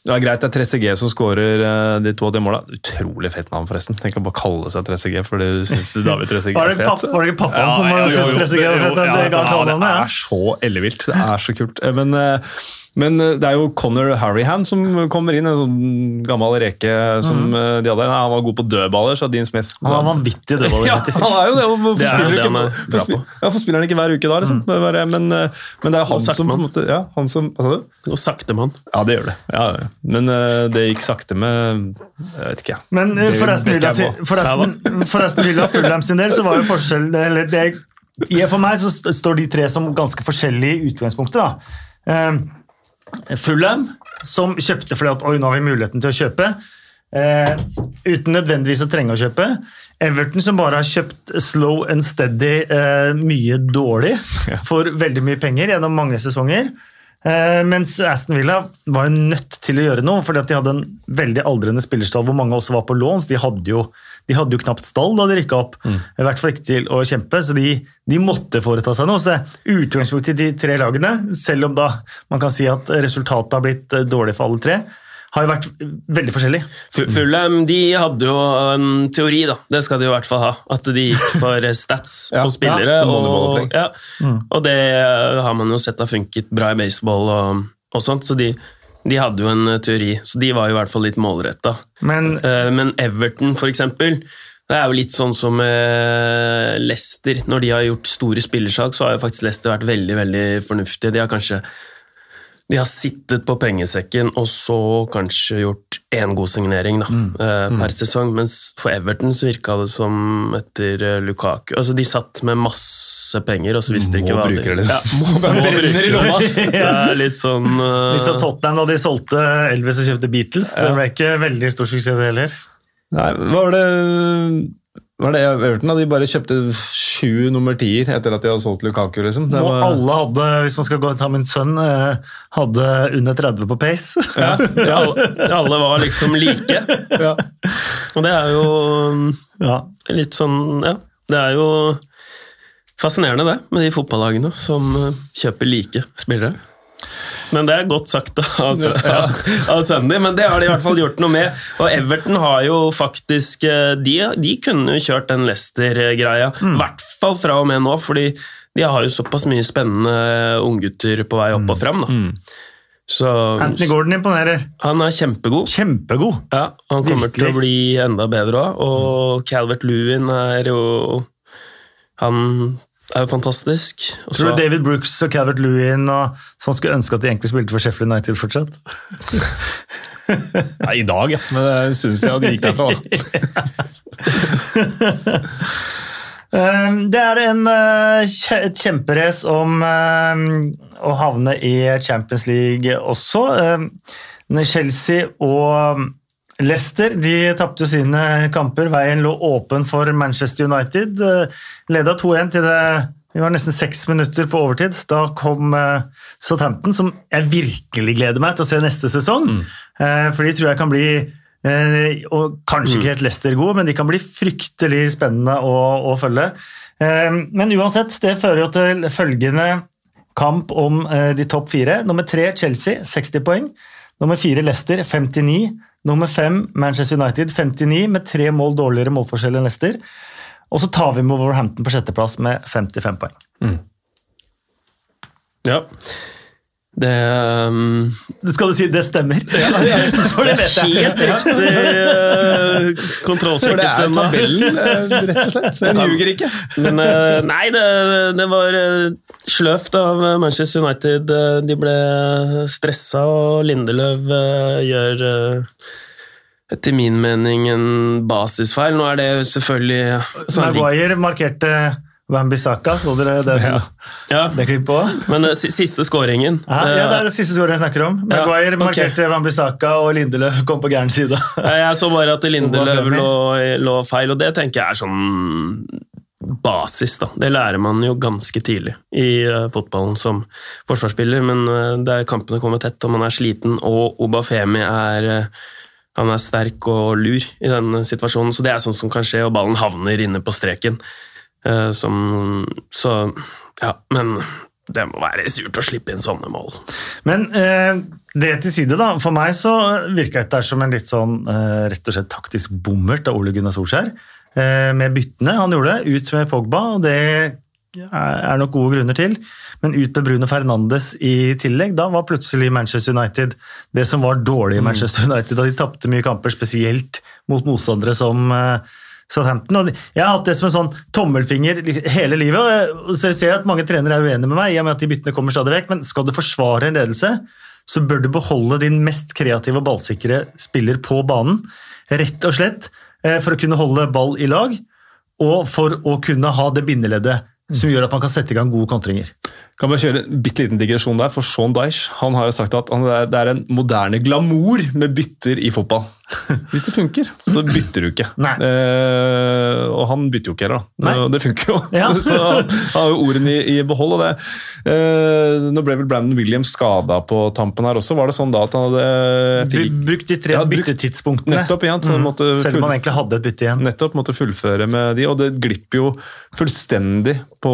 det er greit det er 3CG som skårer eh, de to av de måla. Utrolig fett navn, forresten. Tenk å bare kalle seg 3CG fordi du syns David 3CG er fet. var det ikke pappaen Ja, som syntes jo. Trezeguet var fett? Ja, Det ja, det er så ellevilt. Det er så kult. Eh, Men, eh, men eh, det er jo Conor Harryhan som kommer inn, en sånn gammel reke som mm. de hadde. Han var god på dødballer, sa Dean Smith. Han var vanvittig dødballer, [laughs] Ja, han er jo det. Hvorfor Det er spiller det ikke- er bra på. Ja, for spiller han ikke hver uke da? Liksom? Det er Men, eh, men det er han som måte ja, han som, hva sa du? Og sakte mann. Ja, det gjør det. Ja. Men det gikk sakte med Jeg vet ikke. Men forresten, Det for Villa, jeg sin- på. for Aston- for Aston Villa Fulham sin del så var jo forskjell eller det, For meg så står de tre som ganske forskjellige i utgangspunktet. da. Eh, Fulham, som kjøpte fordi at oi, nå har vi muligheten til å kjøpe. Eh, uten nødvendigvis å trenge å kjøpe. Everton som bare har kjøpt slow and steady eh, mye dårlig [laughs] for veldig mye penger gjennom mange sesonger. Eh, mens Aston Villa var jo nødt til å gjøre noe, fordi at de hadde en veldig aldrende spillerstall hvor mange også var på låns. De hadde jo, de hadde jo knapt stall da de rykka opp, i hvert fall ikke til å kjempe, så de, de måtte foreta seg noe. Så det er utgangspunktet i de tre lagene, selv om da man kan si at resultatet har blitt eh, dårlig for alle tre, har jo vært veldig forskjellig. Fu- Fulham de hadde jo en teori, da. Det skal de jo i hvert fall ha. At de gikk for stats [laughs] Ja, på spillere. ja, og, ja. mm. og det har man jo sett har funket bra i baseball og, og sånt, så de, de hadde jo en teori. Så de var jo i hvert fall litt målretta. Men Eh, Men Everton, for eksempel, det er jo litt sånn som eh, Leicester. Når de har gjort store spillersalg, så har jo faktisk Leicester vært veldig veldig fornuftige. De har kanskje de har sittet på pengesekken og så kanskje gjort én god signering da, Mm. eh, per sesong, mens for Everton så virka det som etter eh, Lukaku Altså, de satt med masse penger, og så visste de ikke hva bruker, de det, eller? Ja, må, må bruke det. Det er litt sånn uh... Litt som Tottenham da de solgte Elvis og kjøpte Beatles. Det ble ikke veldig stor suksess, det heller. Nei, var det var det Everton da? De bare kjøpte sju nummer tier etter at de hadde solgt Lukaku. liksom. Det Og var, alle hadde, hvis man skal gå og ta min sønn, eh, hadde under 30 på pace. ja, alle, alle var liksom like. [laughs] ja. Og det er jo Ja. litt sånn Ja, det er jo fascinerende, det, med de fotballagene som eh, kjøper like spillere. Men det er godt sagt av, av, av Sunday, men det har de i hvert fall gjort noe med. Og Everton har jo faktisk eh, De, de kunne jo kjørt den Leicester-greia, i hvert fall fra og med nå, fordi de har jo såpass mye spennende unggutter på vei opp og fram. Da. Så Anthony Gordon imponerer. han er kjempegod. Kjempegod. Ja, han kommer til å bli enda bedre òg, og Calvert Lewin er jo Han er jo fantastisk. Også, Tror du David Brooks og Calvert Lewin og sånn skulle ønske at de egentlig spilte for Sheffield United fortsatt? [laughs] Nei, I dag, ja. Men det syns jeg de gikk derfra. da. [laughs] Eh, Det er en, eh, et kjemperace om eh, å havne i Champions League også. Eh, Chelsea og Leicester de tapte sine kamper. Veien lå åpen for Manchester United. Eh, Leda 2-1 til det vi var nesten seks minutter på overtid. Da kom eh, Southampton, som jeg virkelig gleder meg til å se neste sesong. Mm. For de tror jeg kan bli Eh, og kanskje ikke helt Leicester gode, men de kan bli fryktelig spennende å, å følge. Eh, men uansett, det fører jo til følgende kamp om eh, de topp fire. Nummer tre Chelsea, 60 poeng. Nummer fire Leicester, 59. Nummer fem Manchester United, 59, med tre mål dårligere målforskjell enn Leicester. Og så tar vi med Wolverhampton på sjetteplass med 55 poeng. Ja. Det um, Skal du si det stemmer? [laughs] For det vet jeg. Helt riktig uh, For det er tabellen, eh, rett og slett. Den ljuger ikke. Men uh, nei, det, det var sløvt av Manchester United. De ble stressa, og Lindeløv gjør etter min mening en basisfeil. Nå er det selvfølgelig Maguire markerte Wambisaka, så dere det, ja, det klippet på? Men eh, siste skåringen Ja, ja, det er det siste skåringen jeg snakker om. Ja, Maguire ok. markerte Wambisaka, og Lindeløf kom på gæren side. Eh, Jeg så bare at Lindeløv lå, lå feil, og det tenker jeg er sånn basis, da. Det lærer man jo ganske tidlig i uh, fotballen som forsvarsspiller, men uh, der kampene kommer tett, og man er sliten, og Obafemi er eh, han er sterk og lur i den situasjonen, så det er sånn som kan skje, og ballen havner inne på streken. Eh, som, så ja, men det må være surt å slippe inn sånne mål. Men eh, det til side, da. For meg så virka dette som en litt sånn eh, rett og slett taktisk bommert av Ole Gunnar Solskjær. Eh, med byttene han gjorde, ut med Pogba, og det er nok gode grunner til. Men ut med Bruno Fernandes i tillegg. Da var plutselig Manchester United det som var dårlig i Manchester United. Da de tapte mye kamper, spesielt mot motstandere som eh, Southampton. Og jeg har hatt det som en sånn tommelfinger hele livet. og så ser jeg at Mange trenere er uenige med meg, i og med at de byttene kommer stadig vekk, men skal du forsvare en ledelse, så bør du beholde din mest kreative og ballsikre spiller på banen. Rett og slett eh, for å kunne holde ball i lag, og for å kunne ha det bindeleddet som gjør at man kan sette i gang gode kontringer. Kan bare kjøre en bitte liten digresjon der, for Sean Dyche han har jo sagt at han, det er- en moderne glamour med bytter i fotball. [laughs] Hvis det funker, så bytter du ikke. Eh, og han bytter jo ikke heller, da. Nei. Det funker jo. Ja. [laughs] så han har jo ordene i, i behold. Og det. Eh, nå ble vel Brandon Williams skada på tampen her også. Var det sånn da at han hadde fikk Brukt de tre Ja, byttetidspunktene. Nettopp, igjen, så Mm. måtte Selv om han egentlig hadde et bytte igjen. Nettopp måtte fullføre med de, og det glipper jo fullstendig på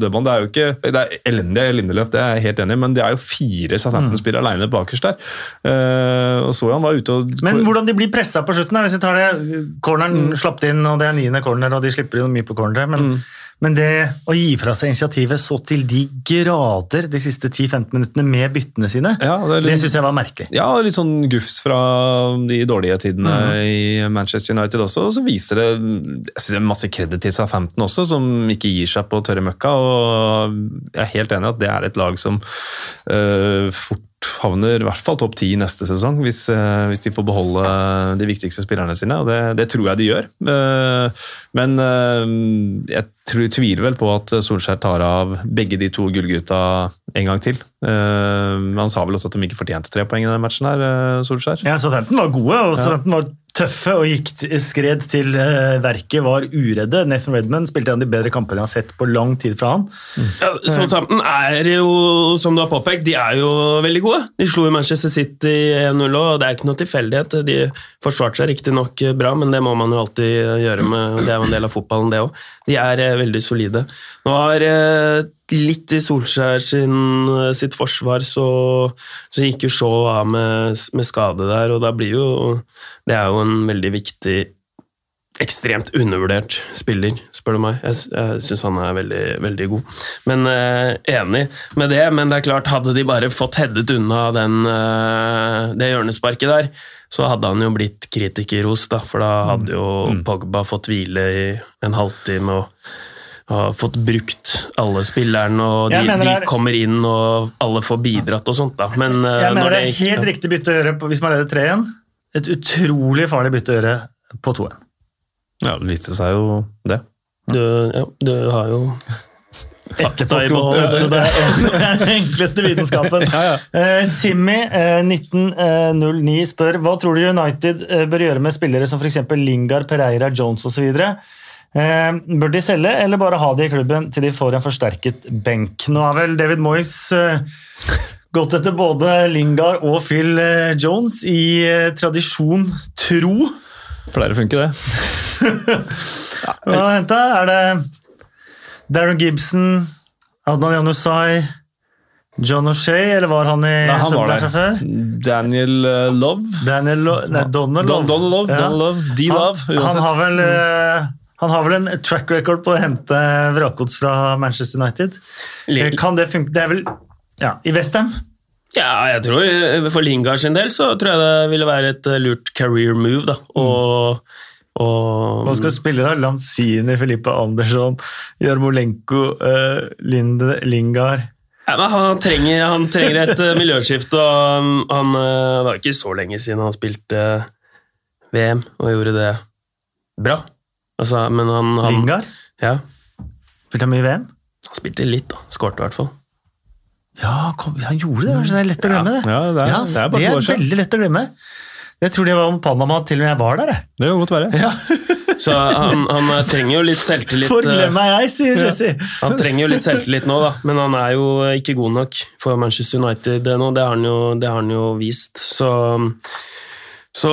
dødbanen. Det er jo ikke Det er elendig Lindeløf, det er jeg helt enig i, men det er jo fire Southampton-spillere alene bakerst der. Uh, og så han var ute og Men hvordan de blir pressa på slutten, her, hvis vi tar det Corneren Mm. slapp inn, og det er niende corner, og de slipper jo mye på cornere. Men, Mm. Men det å gi fra seg initiativet så til de grader de siste 10-15 minuttene med byttene sine, Ja, det er det syns jeg var merkelig. Ja, litt sånn gufs fra de dårlige tidene i Manchester United også. Og så viser det jeg synes det er masse kreditt til Southampton også, som ikke gir seg på tørre møkka. og Jeg er helt enig i at det er et lag som øh, fort havner i hvert fall topp ti neste sesong, hvis, eh, hvis, de får beholde de viktigste spillerne sine. og Det, det tror jeg de gjør. Eh, men eh, jeg tror, tviler vel på at Solskjær tar av begge de to gullgutta en gang til. Han sa vel også at de ikke fortjente tre poeng i den matchen her, Solskjær. Ja, Southampton var gode, og Southampton var tøffe og gikk skred til uh, verket, var uredde. Nathan Redman spilte en av de bedre kampene jeg har sett på lang tid fra han. Mm. Ja, Southampton er jo, som du har påpekt, de er jo veldig gode. De slo jo Manchester City 1-0, og det er ikke noe tilfeldighet. De forsvarte seg riktignok bra, men det må man jo alltid gjøre med Det er jo en del av fotballen, det òg. De er uh, veldig solide. Nå har uh, litt i Solskjær sin, sitt forsvar, så, så gikk jo Shaw av med, med, skade der, og da blir jo Det er jo en veldig viktig Ekstremt undervurdert spiller, spør du meg. Jeg, jeg syns han er veldig, veldig god. Men eh, Enig med det, men det er klart, hadde de bare fått headet unna den, eh, det hjørnesparket der, så hadde han jo blitt kritikerros, da, for da hadde jo mm. Pogba fått hvile i en halvtime. og har fått brukt alle spillerne, og de, de er, kommer inn og alle får bidratt og sånt. da. Men, jeg mener det er helt ja. riktig bytte å gjøre hvis man leder 3-1. Et utrolig farlig bytte å gjøre på 2-1. Ja, det viste seg jo det. Du, ja, du har jo [laughs] fakta i behold. Det er den enkleste vitenskapen. [laughs] ja, ja. Uh, Simmi, uh, 1909, spør hva tror du United uh, bør gjøre med spillere som f.eks. Lingard, Pereira, Jones osv.? Eh, bør de selge, eller bare ha de i klubben til de får en forsterket benk? Nå har vel David Moyes eh, gått etter både Lingard og Phil eh, Jones i tradisjon tro. Pleier å funke, det. [laughs] Hva har henta? Er det Darren Gibson, Adnan Janusai, John O'Shay, eller var han i Nei, han var der. før? Daniel uh, Love. Daniel Lo nei, Donald Love. Don, Don Love, ja. Donald Love. D-Love, uansett. Han har vel uh, han har vel en track record på å hente vrakgods fra Manchester United. Kan det funke? Det er vel ja, i Westham? Ja, jeg tror eh, for Lingard sin del så tror jeg det ville være et eh, lurt career move. da, og, og Hva skal spille, da? Lanzini, Filippe Andersson, Jarmolenko, uh, Linde, Lingard ja, han, trenger, han, trenger, et miljøskifte, miljøskift, og um, han Det var ikke så lenge siden han spilte VM og gjorde det bra. Altså, men han, han Lingard? Ja. Spilte han mye i VM? Han spilte litt, da. Skårte i hvert fall. Ja, kom, han gjorde det! Det er lett å glemme det. Ja, det er, ja, det er, det er veldig lett å glemme. Jeg tror det var om Panama til og med jeg var der. Jeg. Det kan godt være. Ja. [laughs] Så han, han, trenger jo litt selvtillit. Forglem meg jeg, sier Jesse. [laughs] Ja. Han trenger jo litt selvtillit nå, da. Men han er jo ikke god nok for Manchester United nå. Det har han jo, det har han jo vist. Så så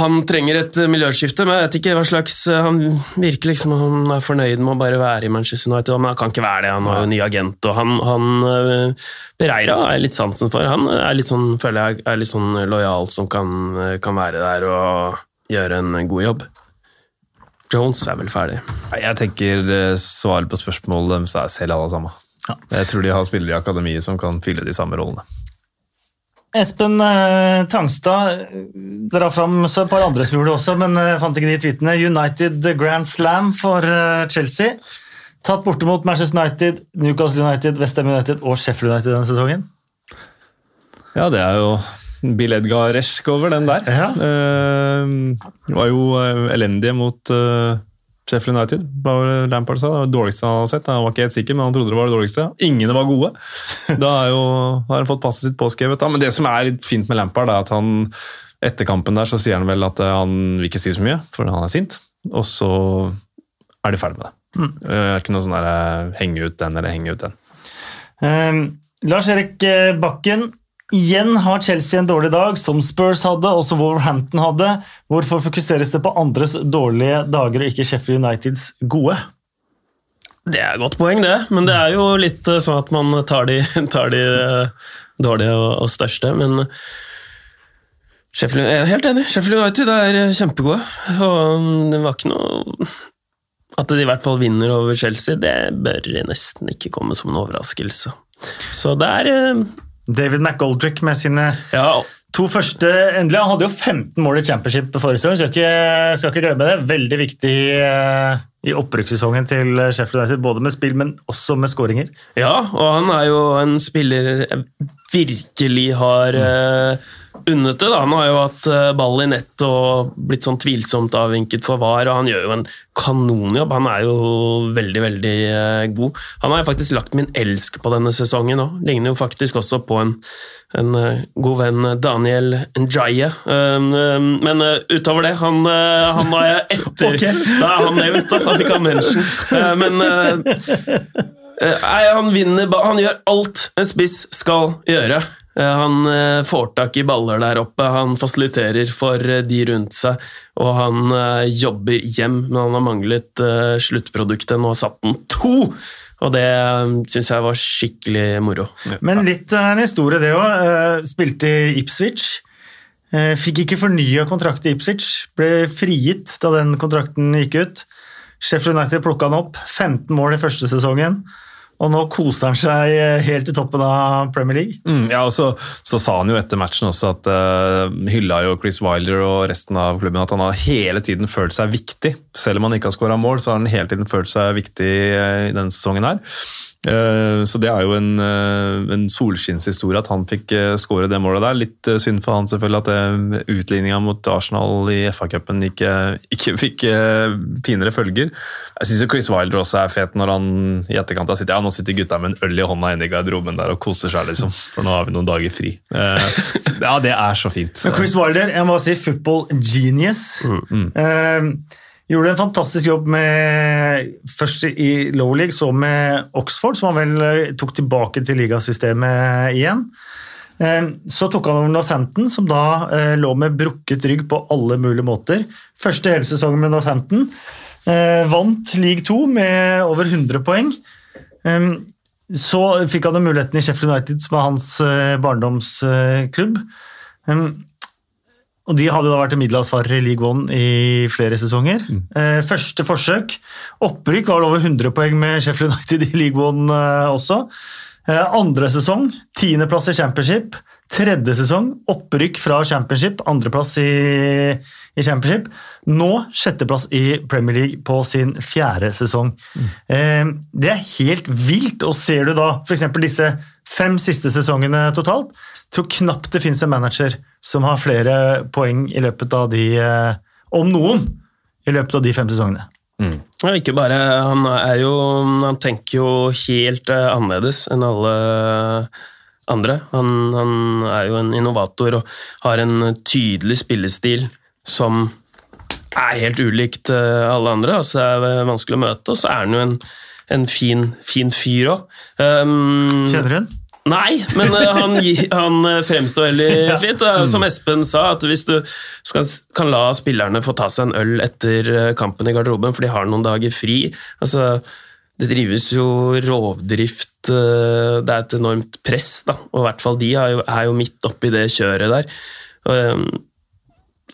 han trenger et miljøskifte, men jeg vet ikke hva slags Han virker liksom han er fornøyd med å bare være i Manchester United, men han kan ikke være det. Han har jo ny agent, og han, han Pereira er litt sansen for. Han er litt sånn, føler jeg er litt sånn lojal som kan, kan være der og gjøre en god jobb. Jones er vel ferdig. Jeg tenker eh, svaret på spørsmålet deres er selv alle sammen. Ja. Jeg tror de har spillere i akademiet som kan fylle de samme rollene. Espen eh, Tangstad drar fram så et par andre det også, men jeg eh, fant ikke de tweetene. United Grand Slam for eh, Chelsea. Tatt borte mot Manchester United, Newcastle United, Westham United og Sheffield United denne sesongen. Ja, det er jo Bill Edgar-esk over den der. Ja. Eh, var jo elendige mot uh, Sheffield United, var Lampard sa. Det var det dårligste han hadde sett. Han var ikke helt sikker, men han trodde det var det dårligste. Ingen var gode. Da jo, har han fått passet sitt påskrevet. Da. Men det som er fint med Lampard, er at han etter kampen der så sier han vel at eh, han vil ikke si så mye, for han er sint. Og så er de ferdig med det. Mm. Det er ikke noe sånn der eh, henge ut den eller henge ut den. Um, Lars Erik eh, Bakken Igjen har Chelsea en dårlig dag, som Spurs hadde, og som Wolverhampton hadde. Hvorfor fokuseres det på andres dårlige dager og ikke Sheffield Uniteds gode? Det er et godt poeng, det. Men det er jo litt eh, sånn at man tar de, [laughs] tar de eh, dårlige og, største. Men Sheffield, jeg er helt enig. Sheffield United er kjempegode. Og det var ikke noe At de i hvert fall vinner over Chelsea, det bør nesten ikke komme som en overraskelse. Så det er eh, David McGoldrick med sine ja. to første endelig. Han hadde jo 15 mål i championship forrige sesong, skal, ikke, skal ikke glemme det. Veldig viktig, eh, i opprykkssesongen til Sheffield United, både med spill, men også med skåringer. Ja, og han er jo en spiller jeg virkelig har uh, unnet det. Da. Han har jo hatt uh, ball i nett og blitt sånn tvilsomt avvinket for VAR, og han gjør jo en kanonjobb. Han er jo veldig, veldig uh, god. Han har jeg faktisk lagt min elsk på denne sesongen òg. Ligner jo faktisk også på en en uh, god venn, Daniel Njaye. Um, um, men utover det, han, han var jeg etter [laughs] Okay. Da er han nevnt, da. Han fikk han mention. men nei, han vinner Han gjør alt en spiss skal gjøre. Han får tak i baller der oppe, han fasiliterer for de rundt seg, og han jobber hjem, men han har manglet sluttproduktet. Nå har satt den to! Og det syns jeg var skikkelig moro. Men litt av en historie, det òg. Spilte i Ipswich. Eh, Fikk ikke fornya kontrakt i Ipswich. Ble frigitt da den kontrakten gikk ut. Sheffield United plukka han opp. 15 mål i første sesongen. Og nå koser han seg eh, helt i toppen av Premier League. Mm, ja, og så, så sa han jo etter matchen også at uh, hylla jo Chris Wilder og resten av klubben at han har hele tiden følt seg viktig. Selv om han ikke har skåra mål, så har han hele tiden følt seg viktig uh, i denne sesongen her. Uh, så det er jo en, uh, en solskinnshistorie at han fikk uh, skåre det målet der. Litt uh, synd for han selvfølgelig at uh, utligninga mot Arsenal i FA-cupen ikke, ikke fikk uh, finere følger. Jeg syns Chris Wilder også er fet når han i etterkant har sittet ja, nå sitter gutta med en øl i hånda inne i garderoben der og koser seg, liksom. For nå har vi noen dager fri. Uh, ja, det er så fint. Men Chris Wilder, jeg må si football genius. Eh, gjorde en fantastisk jobb med først i Low League, så med Oxford, som han vel eh, tok tilbake til ligasystemet igjen. Eh, Så tok han over Northampton, som da eh, lå med brukket rygg på alle mulige måter. Første hele sesongen med Northampton. Vant league 2 med over 100 poeng. Så fikk han muligheten i Sheffield United, som er hans barndomsklubb. Og de hadde da vært middelavsvarere i League One i flere sesonger. Eh, Første forsøk. Opprykk var over 100 poeng med Sheffield United i League One eh, også. Eh, Andre sesong, tiendeplass i Championship. Tredje sesong, opprykk fra Championship, andreplass i, i Championship. Nå sjetteplass i Premier League på sin fjerde sesong. Mm. det er helt vilt, og ser du da f.eks. disse fem siste sesongene totalt, tror knapt det finnes en manager som har flere poeng i løpet av de, eh, om noen, i løpet av de fem sesongene. Ja, ikke bare Han er jo Han tenker jo helt eh, annerledes enn alle andre. Han, han er jo en innovator og har en tydelig spillestil som er helt ulikt eh, alle andre. Altså, det er vanskelig å møte, og så er han jo en, en fin, fin fyr òg. Um, Kjenner du den? Nei, men eh, han, han eh, fremstår veldig [laughs] fint. Og som Espen sa, at hvis du skal, kan la spillerne få ta seg en øl etter eh, kampen i garderoben, for de har noen dager fri altså, Det drives jo rovdrift, det er et enormt press, da. Og i hvert fall de er jo, er jo midt oppi det kjøret der. Og,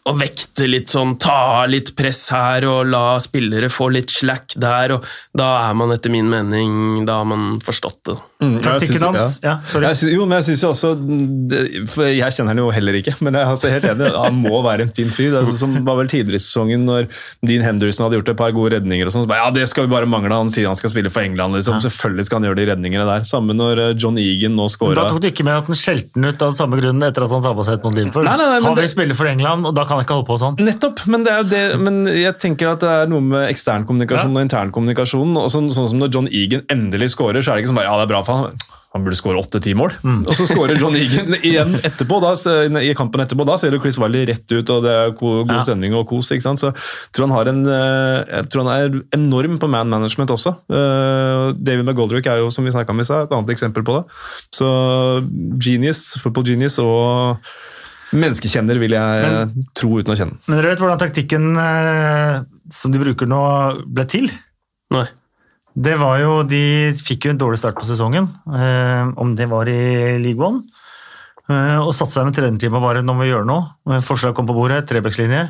og vekte litt sånn, ta litt press her og la spillere få litt slack der, og da er man etter min mening Da har man forstått det. Mm, Taktikken hans? Ja, sorry. Jeg synes, jo, men jeg synes jo også det- For jeg kjenner han jo heller ikke, men jeg er altså helt enig. Han må være en fin fyr. Det sånn som var vel tidligere i sesongen, når Dean Henderson hadde gjort et par gode redninger. og sånn, så bare, Ja, det skal vi bare mangle. Han sier han skal spille for England. liksom. Selvfølgelig skal han gjøre de redningene der. Samme når eh, John Egan nå Da tok du ikke med at han skjelte den ut av samme grunn etter at han tabba seg ut mot Liverpool. Nei, nei, nei, han vil det- spille for England, og da kan han ikke holde på sånn. Nettopp, men, det er det, men jeg tenker at det er noe med eksternkommunikasjon ja. og internkommunikasjon. og sånn, sånn som Når John Egan endelig scorer, så er det ikke sånn bare, ja, det er bra for han. Han burde skåre åtte-ti mål. Og så skårer John [laughs] Egan igjen etterpå. Da, I kampen etterpå da ser jo Chris Wiley rett ut, og det er god Ja. stemning og kos. ikke sant? Så jeg tror han har en, eh, jeg tror han er enorm på man management også. Eh, David McGoldrick er jo, som vi snakka om i stad, et annet eksempel på det. Så genius, football genius og menneskekjenner, vil jeg tro uten å kjenne. Men dere vet hvordan taktikken eh, som de bruker nå, ble til? Nei. Det var jo, De fikk jo en dårlig start på sesongen, eh, om det var i League One. Eh, og satte seg med trenerteamet og bare nå må vi gjøre noe. Eh, Forslag kom på bordet, trebekslinje.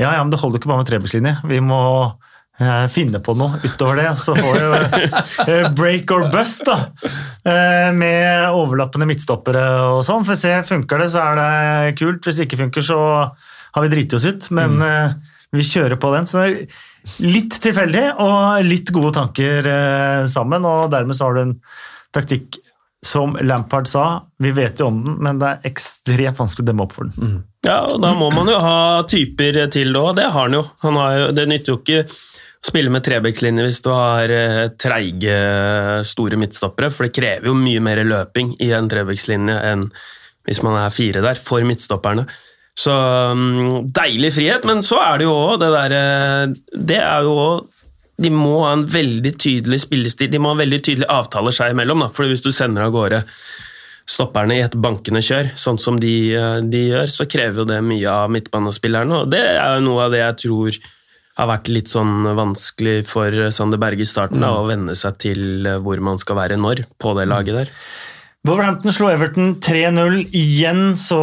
Ja, ja, men det holder ikke bare med trebekslinje. Vi må eh, finne på noe utover det. Så får vi eh, break or bust, da. Eh, med overlappende midtstoppere og sånn. For se, funker det, så er det kult. Hvis det ikke funker, så har vi driti oss ut. Men mm. vi kjører på den. Så det er litt tilfeldig og litt gode tanker eh, sammen, og dermed så har du en taktikk som Lampard sa, vi vet jo om den, men det er ekstremt vanskelig å demme opp for den. Ja, og da må man jo ha typer til det òg. Det har han jo. Han har jo. Det nytter jo ikke spille med trebekslinje hvis du har eh, treige, store midtstoppere, for det krever jo mye mer løping i en trebekslinje enn hvis man er fire der, for midtstopperne. Så um, deilig frihet, men så er det jo òg det derre Det er jo òg De må ha en veldig tydelig spillestil, de må ha en veldig tydelig avtaler seg imellom. Da. For hvis du sender av gårde stopperne i et bankende kjør, sånn som de, eh, de gjør, så krever jo det mye av midtbanespillerne, og det er jo noe av det jeg tror har vært litt sånn vanskelig for Sander Berge i starten, da, å venne seg til eh, hvor man skal være når på det laget der. Wolverhampton slo Everton 3-0 igjen, så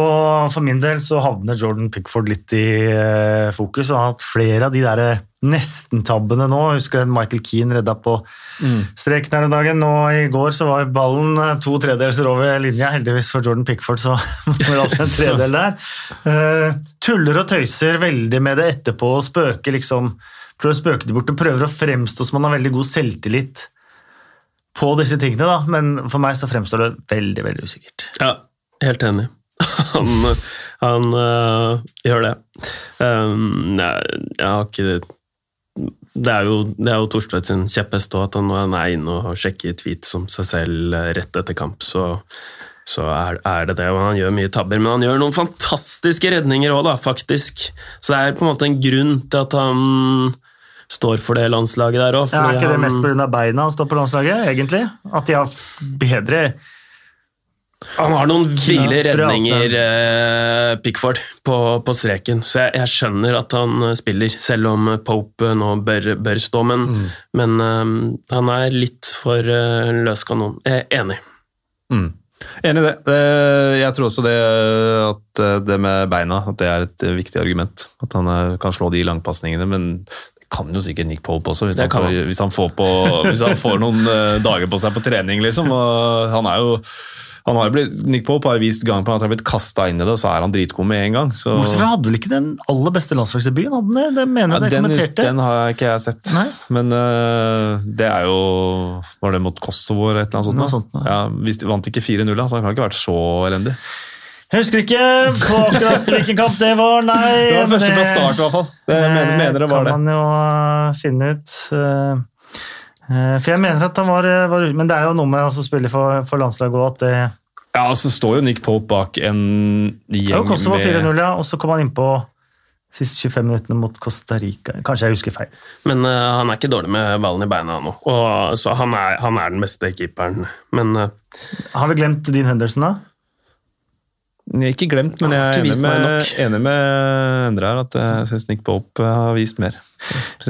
for min del så havner Jordan Pickford litt i eh, fokus. Og har hatt flere av de der eh, nesten-tabbene nå. Husker en Michael Keane redda på streken her om dagen. Nå I går så var ballen eh, to tredeler over linja. Heldigvis for Jordan Pickford så [laughs] var det alltid en tredel der. Tuller og tøyser veldig med det etterpå og spøker liksom Prøver å spøke det bort og prøver å fremstå som han har veldig god selvtillit på disse tingene, da, men for meg så fremstår det veldig, veldig usikkert. Ja, helt enig. [laughs] Han, han øh, gjør det. Um, jeg, jeg har ikke Det er jo, det jo Torstvedt sin kjepphest òg, at han, når han er inne og sjekker tweet som seg selv eh, rett etter kamp, så, så er, er det det. Og han gjør mye tabber, men han gjør noen fantastiske redninger òg, faktisk. Så det er på en måte en grunn til at han står for det landslaget der òg. Ja, er ikke det mest pga. beina han står på landslaget, egentlig? At de har bedre Han har noen ville redninger, eh, Pickford, på, på streken, så jeg, jeg skjønner at han eh, spiller, selv om Pope nå bør, bør stå, men, men eh, han er litt for eh, løs kanon. Jeg er enig. Mm. Enig i det. Eh, Jeg tror også det at eh, det med beina at det er et viktig argument. At han eh, kan slå de langpasningene, men kan jo sikkert Nick Pope også, hvis, han får, han. hvis, han på, hvis han får noen eh, dager på seg på trening, liksom. Og han er jo han har jo blitt, Nick Pope har vist gang på at han har blitt kasta inn i det, og så er han dritgod med en gang. Så, Bortsett hadde vel ikke den aller beste landslagsdebuten? hadde den det? Mener ja, jeg den, kommenterte. den har ikke jeg sett. Nei. Men uh, det er jo Var det mot Kosovo eller et eller annet sånt? Noe sånt, ja. de vant ikke 4-0, så han kan ikke ha vært så elendig. Jeg husker ikke på akkurat hvilken kamp det var, nei. Det var første fra start, i hvert fall. Det mener, mener det var det. kan man jo uh, finne ut. Uh, for jeg mener at han var, var Men det er jo noe med å spille for, for landslaget òg, at det Ja, og så står jo Nick Pope bak en gjeng Kosovo med 4-0, ja. Og så kom han innpå siste 25 minuttene mot Costa Rica. Kanskje jeg husker feil. Men uh, han er ikke dårlig med ballen i beina nå, og, så han er, han er den beste keeperen. Men uh, Har vi glemt Dean Henderson, da? Jeg ikke glemt, men jeg er enig med, enig med Endre her at jeg syns Nick Pope har vist mer.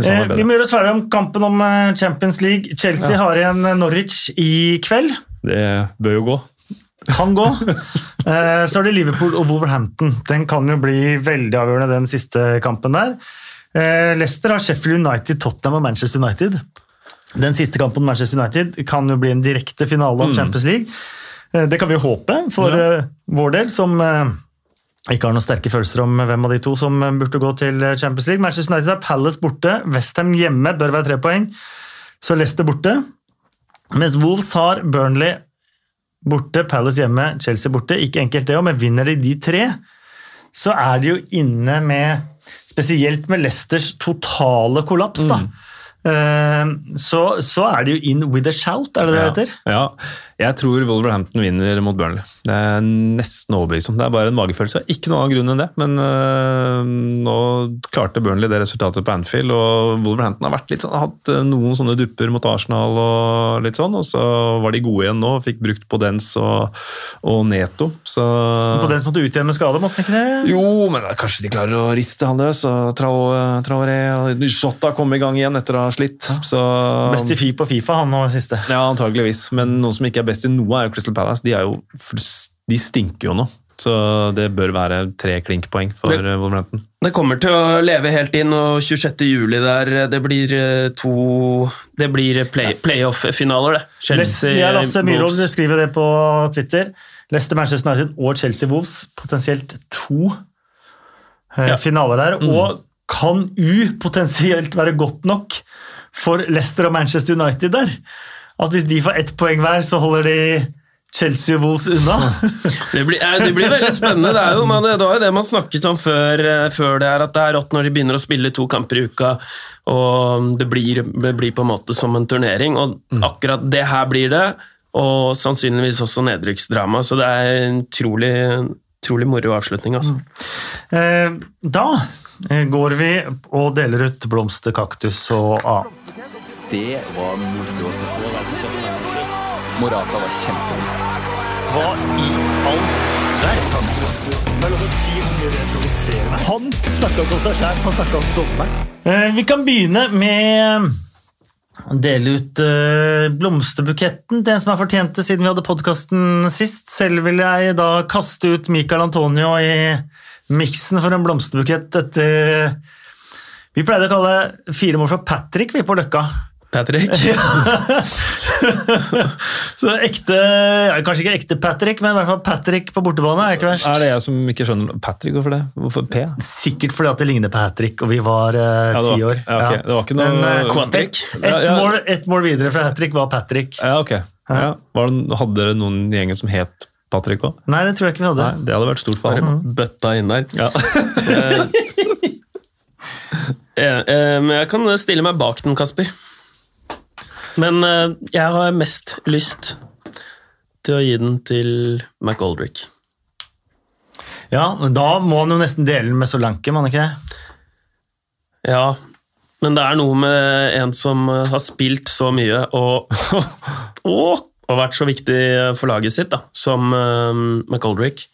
Eh, vi må gjøre oss ferdig om kampen om eh, Champions League. Chelsea har igjen eh, Norwich i kveld. Det bør jo gå. Kan gå. [laughs] Eh, Så er det Liverpool og Wolverhampton. Den kan jo bli veldig avgjørende, den siste kampen der. Eh, Leicester har Sheffield United, Tottenham og Manchester United. Den siste kampen Manchester United kan jo bli en direkte finale om Champions League. Eh, Det kan vi jo håpe for ja. vår del, som eh, ikke har noen sterke følelser om hvem av de to som eh, burde gå til eh, Champions League. Manchester United har Palace borte, Westham hjemme bør være tre poeng. Så Leicester borte. Mens Wolves har Burnley borte, Palace hjemme, Chelsea borte. Ikke enkelt det òg, men vinner de de tre, så er de jo inne med Spesielt med Leicesters totale kollaps, da. Mm. Så, så er de jo in with a shout, er det det heter? heter? Ja. Jeg tror Wolverhampton vinner mot Burnley. Det er nesten overbevist om. Det er bare en magefølelse. Ikke noen annen grunn enn det. Men øh, nå klarte Burnley det resultatet på Anfield, og Wolverhampton har vært litt sånn, hatt øh, noen sånne dupper mot Arsenal og litt sånn, og så var de gode igjen nå. Fikk brukt Podens og, og Neto. Så På den som måtte ut igjen med skade, måtte han ikke det? jo, men kanskje de klarer å riste han løs. og Traoré og Jota kom i gang igjen etter å ha slitt. Så, Best i fi på Fifa, han nå siste. ja, antageligvis. Men noen som ikke er best i noe, er jo Crystal Palace. De, er jo, de stinker jo nå. Så det bør være tre klinkpoeng for Det- eh, Wolverhampton. det kommer til å leve helt inn, og 26. juli der, det blir eh, to Det blir play, playoff-finaler, det. Chelsea ja, Lasse Myhrvold skriver det på Twitter. Leicester, Manchester United og Chelsea Wolves. Potensielt to eh, Ja. finaler der. Og kan U potensielt være godt nok for Leicester og Manchester United der? At hvis de får ett poeng hver, så holder de Chelsea og Wolves unna? [laughs] Det blir, eh, det blir veldig spennende. Det, er jo, man, det var jo det man snakket om før, eh, før det her, at det er rått når de begynner å spille to kamper i uka, og det blir, det blir på en måte som en turnering. Og akkurat det her blir det, og sannsynligvis også nedrykksdrama. Så det er en utrolig, utrolig moro avslutning. altså. Eh, Da går vi og deler ut blomster, kaktus og annet. Det var moro å se på. Morata var kjempegod. Hva i all verden? Det er lov å si hvor mye det provoserer meg. Han snakka ikke om seg sjæl, han snakka om dommeren. Eh, vi kan begynne med å dele ut eh, blomsterbuketten til en som har fortjent det siden vi hadde podkasten sist. Selv vil jeg da kaste ut Michael Antonio i miksen for en blomsterbukett etter eh, Vi pleide å kalle fire mål for Patrick vi på Løkka. Patrick? [laughs] [laughs] Så ekte, ja, Kanskje ikke ekte Patrick, men i hvert fall Patrick på bortebane er ikke verst. Er det jeg som ikke skjønner Patrick, hvorfor det? Hvorfor P? Sikkert fordi at det ligner Patrick, og vi var uh, Ja, ti år. ja, okay. Det var ikke noe- Men, Quatrick? Ett Ja, et ja. mål, et mål videre fra hat var Patrick. Ja, ok. Ja. Var det, hadde dere noen i gjengen som het Patrick òg? Nei, det tror jeg ikke vi hadde. Nei, det hadde vært stort for ham. bøtta inn der. Ja. Eh, eh, Men jeg kan stille meg bak den, Kasper. Men eh, jeg har mest lyst til å gi den til McAldrick. Ja, men Da må han jo nesten dele den med Solanke, må han ikke det? Ja, men det er noe med en som eh, har spilt så mye og, [laughs] og, og vært så viktig for laget sitt, da, som uh, McAldrick.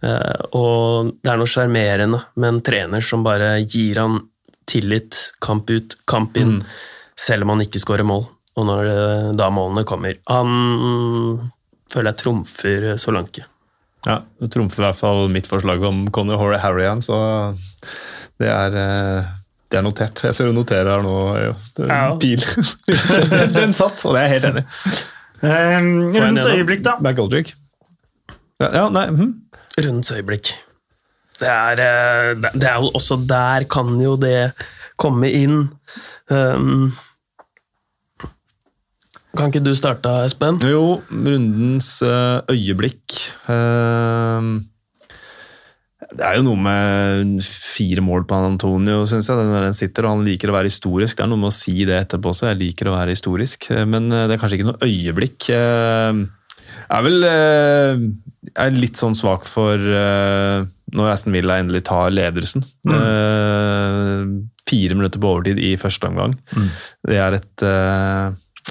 Uh, og det er noe sjarmerende med en trener som bare gir han tillit kamp ut, kamp inn, selv om han ikke skårer mål. Og når eh, da målene kommer Han føler jeg trumfer Solanke. Ja, Du trumfer i hvert fall mitt forslag om Conor Horry Harrian, så det er, eh, det er notert. Jeg ser du noterer her nå. Jo. Pil. [laughs] den, den satt, og det er jeg helt enig i. Um, Rundens øyeblikk, da. McGoldrick. Ja, ja, nei, mhm. Rundens øyeblikk. Det er, eh, det det er jo også der kan jo det komme inn. Um, kan ikke du starte, Espen? Jo, rundens eh, øyeblikk eh, Det er jo noe med fire mål på Antonio, syns jeg. Den, den sitter, og Han liker å være historisk. Det er noe med å si det etterpå også. Jeg liker å være historisk. Eh, Men eh, det er kanskje ikke noe øyeblikk. Jeg er vel jeg er litt sånn svak for når Aston Villa endelig tar ledelsen. Mm. Fire minutter på overtid i første omgang. Det er et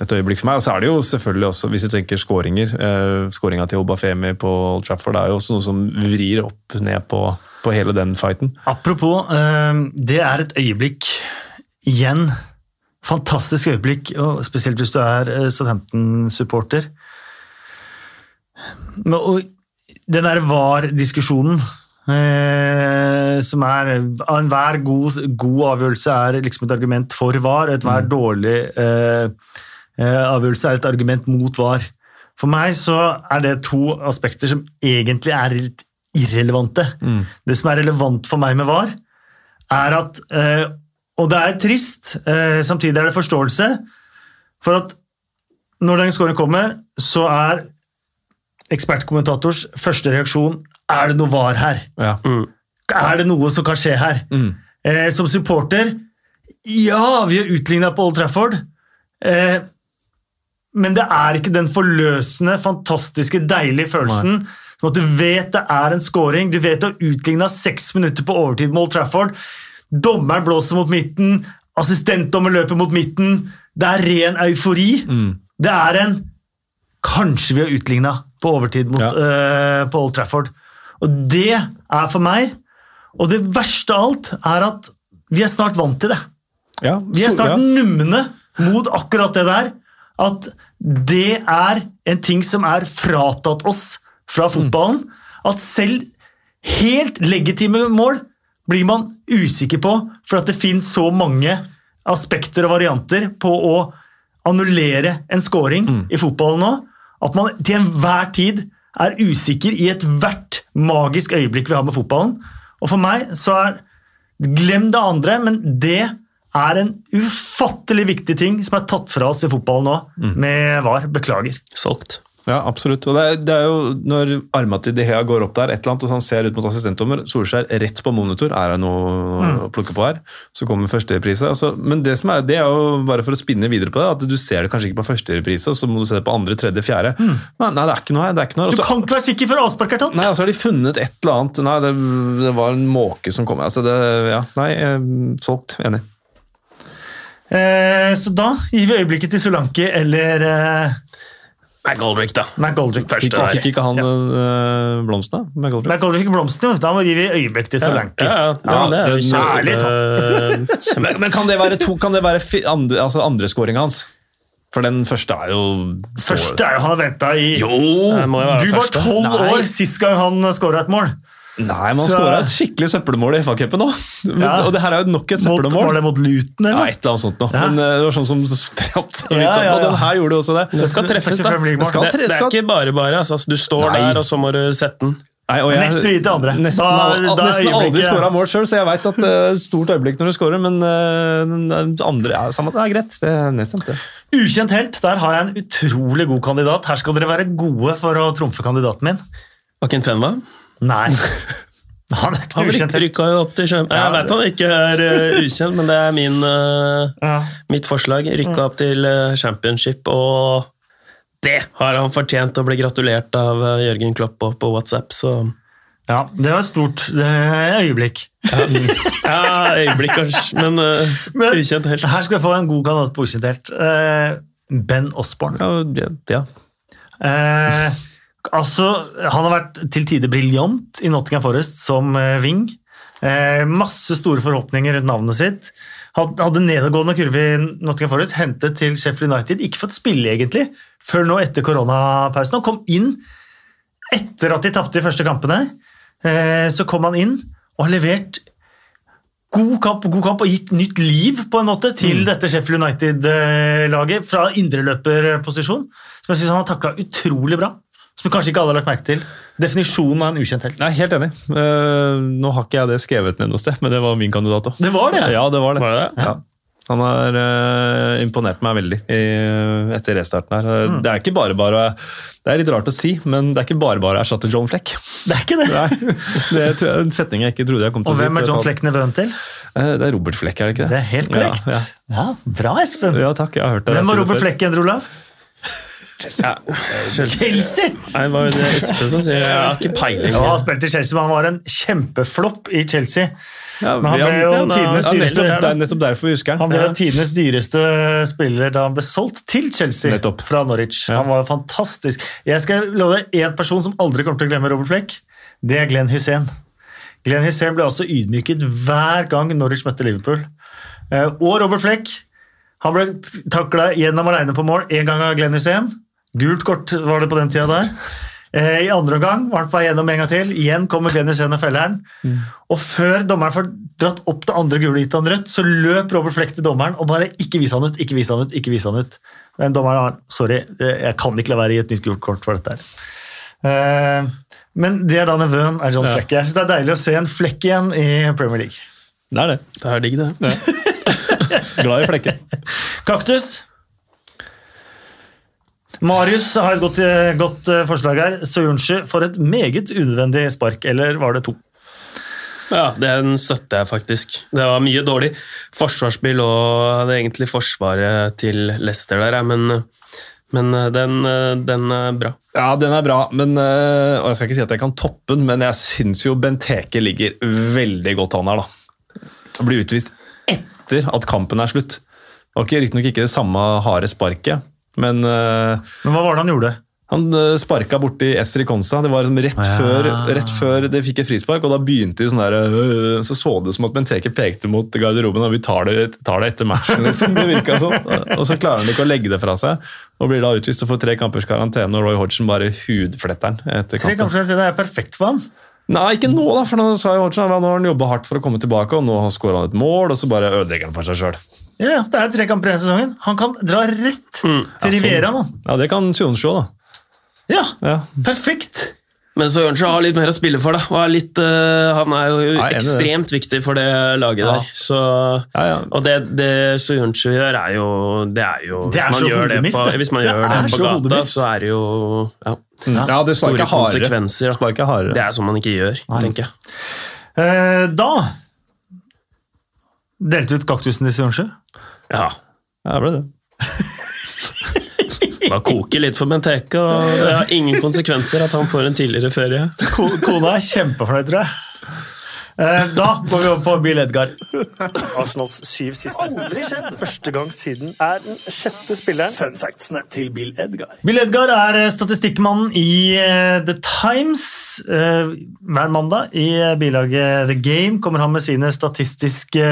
et øyeblikk for meg. Og så er det jo selvfølgelig også, hvis du tenker skåringer eh, Skåringa til Obafemi på Old Trafford er jo også noe som vrir opp ned på, på hele den fighten. Apropos, eh, det er et øyeblikk igjen. Fantastisk øyeblikk, og spesielt hvis du er uh, Southampton-supporter. Og Den der VAR-diskusjonen eh, som er Enhver god, god avgjørelse er liksom et argument for VAR, og enhver dårlig eh, eh, avgjørelse er et argument mot VAR. For meg så er det to aspekter som egentlig er litt irrelevante. Det som er relevant for meg med VAR, er at eh, Og det er trist, eh, samtidig er det forståelse for at når den scoren kommer, så er ekspertkommentators første reaksjon er det noe VAR her. Ja. Er det noe som kan skje her? Eh, som supporter Ja, vi har utligna på Old Trafford. Eh, men det er ikke den forløsende, fantastiske, deilige følelsen som at du vet det er en scoring. Du vet du har utligna seks minutter på overtid med Old Trafford. Dommeren blåser mot midten, assistentdommer løper mot midten. Det er ren eufori. Det er en Kanskje vi har utligna på overtid mot, Ja. uh, på Old Trafford. Og det er for meg Og det verste av alt er at vi er snart vant til det. Ja, Vi er snart ja. numne mot akkurat det der. At det er en ting som er fratatt oss fra fotballen. At selv helt legitime mål blir man usikker på, for at det finnes så mange aspekter og varianter på å annullere en scoring i fotballen nå, at man til enhver tid er usikker i ethvert magisk øyeblikk vi har med fotballen. Og for meg så er Glem det andre, men det er en ufattelig viktig ting som er tatt fra oss i fotballen nå, med VAR. Beklager. Solgt. Ja, absolutt. Og det er, det er jo når arma til De Hea går opp der, et eller annet, og så han ser ut mot assistentdommer, Solskjær rett på monitor, er det noe å plukke på her? Så kommer første reprise. Altså, men det, som er, det er jo bare for å spinne videre på det, at du ser det kanskje ikke på første reprise, og så må du se det på andre, tredje, fjerde. Nei, nei, det er ikke noe her. det er ikke noe her. Du kan ikke være sikker før avspark er tatt! Nei, altså har de funnet et eller annet Nei, det, det var en måke som kom. Altså det, ja, nei, eh, solgt. Enig. Eh, så da gir vi øyeblikket til Solanke eller eh, McGoldrick, da. McGoldrick. Første Fikk, der. fikk ikke han øh, blomsten, da? McGoldrick? McGoldrick blomsten, jo. da må vi gi øyeblikk til Solanke. Ja, ja, ja, det er kjærlig kjempe, kjempe Men, men kan det være, to, kan det være fi, andre, altså andreskåringa hans? For den første er jo Første er jo han har venta i Jo! Du var tolv år sist gang han skåra et mål. Nei, man skåra et skikkelig søppelmål i FA-cupen nå. Ja. Og det her er jo nok et Mot, var det mot Luton, Ja, eller? et eller annet sånt noe. Ja. Men øh, det var sånn som spratt. Ja, ja, ja. Og den her gjorde også det. Det skal treffes, da. Det, skal tre- det er ikke bare bare. Altså. Du står Nei. der, og så må du sette den. Nei, og jeg Nekter å gi til andre. Nesten, Da- da er nesten aldri skåra mål sjøl, så jeg veit at det er et stort øyeblikk når du skårer, men uh, andre ja, samme, det er greit. Det er nedstemt, det. Ukjent helt, der har jeg en utrolig god kandidat. Her skal dere være gode for å trumfe kandidaten min. Var ikke en? Nei. [laughs] Han er ikke Han ukjent Han rykka jo opp til Sjøm... Jeg vet han ikke er uh, ukjent, men det er min, uh, Ja. mitt forslag. Rykka opp til uh, championship, og det har han fortjent å bli gratulert av Jørgen Klopp på, på WhatsApp, så ja, det var et stort det øyeblikk. Ja, øyeblikk kanskje, men, Men- ukjent helt. Her skal jeg få en god kandidat på ukjent helt. Ben Osborne. Ja, ja. Eh, altså, han har vært til tider briljant i Nottingham Forest som eh, wing. Eh, masse store forhåpninger rundt navnet sitt. Hadde nedadgående kurve i Nottingham Forest, hentet til Sheffield United. Ikke fått spille, egentlig, før nå etter koronapausen. Han kom inn etter at de tapte de første kampene. Eh, så kom han inn og har levert god kamp god kamp og gitt nytt liv på en måte til dette Sheffield United-laget fra indreløperposisjon, som jeg syns han har takla utrolig bra. Som kanskje ikke alle har lagt merke til. Definisjonen av en ukjent helt. Nei, helt enig. Uh, nå har ikke jeg det skrevet ned noe sted, men det var min kandidat òg. Det var det! Ja, det var det. Var det det? Ja. Han har uh, imponert meg veldig i, etter restarten her. Eh, Mm. Det er ikke bare bare Det er litt rart å si, men det er ikke bare bare å erstatte John Fleck. Det er ikke det! Nei, det er en setning jeg ikke trodde jeg kom til Og å si. Og hvem er John Fleck nevøen til? Uh, Det er Robert Fleck, er det ikke det? Det er helt korrekt. Ja, Ja, Bra, Espen. ja. ja takk, jeg har hørt det. Hvem var Robert. Fleck, Endre Olav? Ja. Chelsea! Nei, det var jo det Espen som sier. Jeg har ikke peiling. Ja, han spilte i Chelsea, men han var en kjempeflopp i Chelsea. Ja, Men han ble jo tidenes ja, dyreste. nettopp, Det er nettopp derfor vi husker Han han. ble Ja. tidenes dyreste spiller da han ble solgt til Chelsea Nettopp. fra Norwich. Ja. Han var fantastisk. Jeg skal love deg én person som aldri kommer til å glemme Robert Fleck. Det er Glenn Hussein. Glenn Hussein ble altså ydmyket hver gang Norwich møtte Liverpool. Eh, Og Robert Fleck han ble takla gjennom alene på mål én gang av Glenn Hussein. Gult kort var det på den tida der. Eh, I andre omgang var han på vei gjennom en gang til. Igjen kommer Glenn Hussein og feller han. Og før dommeren får dratt opp det andre gule gitt han rødt, så løp Robert Fleck til dommeren og bare 'ikke vis han ut', ikke vis han ut, ikke vis han ut. Men dommeren har 'sorry, eh, jeg kan ikke la være å gi et nytt gult kort for dette'. her. Eh, Men det er da nevøen er John Ja. Fleck. Jeg syns det er deilig å se en Fleck igjen i Premier League. Det er det. Det er digg, det. [laughs] Glad i flekker. Kaktus. Marius har et godt, eh, godt eh, forslag her. Soyuncu får et meget unødvendig spark, eller var det to? Ja, den støtter jeg faktisk. Det var mye dårlig forsvarsspill og det er egentlig forsvaret til Leicester der, men, men den, den er bra. Ja, den er bra, men, og jeg skal ikke si at jeg kan toppe den, men jeg syns jo Benteke ligger veldig godt an her, da. Blir utvist etter at kampen er slutt. Det var ikke- riktignok ikke det samme harde sparket, men uh, Men hva var det han gjorde? han øh, sparka borti Esri Konsa. Det var liksom rett, Ja. før, rett før det fikk et frispark, og da begynte de sånn der øh, Så så det ut som at Benteke pekte mot garderoben, og vi tar det, tar det etter matchen, liksom. Det virka sånn. Og så klarer han ikke å legge det fra seg, og blir da utvist og får tre kampers karantene, og Roy Hodgson bare hudfletter han etter Tre kampers karantene det er perfekt for han. Nei, ikke nå, da, for nå sa Hodgson at nå har han jobba hardt for å komme tilbake, og nå skårer han et mål, og så bare ødelegger han for seg sjøl. Ja, ja, Det er tre kamper i sesongen. Han kan dra rett til Ja, sånn. Ja, det kan Sioncho, da. Ja, Ja. perfekt! Men Soyuncu har litt mer å spille for, da. Og er litt, uh, han er jo det. ekstremt viktig for det laget Ja. der. Så, Ja, ja. Og det, det Soyuncu gjør, er jo Det er jo Det er Hvis man så gjør det på, hvis man gjør det på så gata, hodemist. så er det jo ja, Ja, det store konsekvenser. Da. Det er sånn man ikke gjør, tenker jeg. Eh, da delte vi ut kaktusen til Sionchu. Ja. Ja, det ble det. [laughs] Bare koker litt for Benteke, og det har ingen konsekvenser at han får en tidligere ferie. Kona er kjempefornøyd, tror jeg. Eh, Da går vi over på Bill Edgar. Arsenals syv siste. Aldri skjedd. Første gang siden er den sjette spilleren. Fun factsene til Bill Edgar. Bill Edgar er eh, statistikkmannen i eh, The Times. Eh, Hver mandag i bilaget The Game kommer han med sine statistiske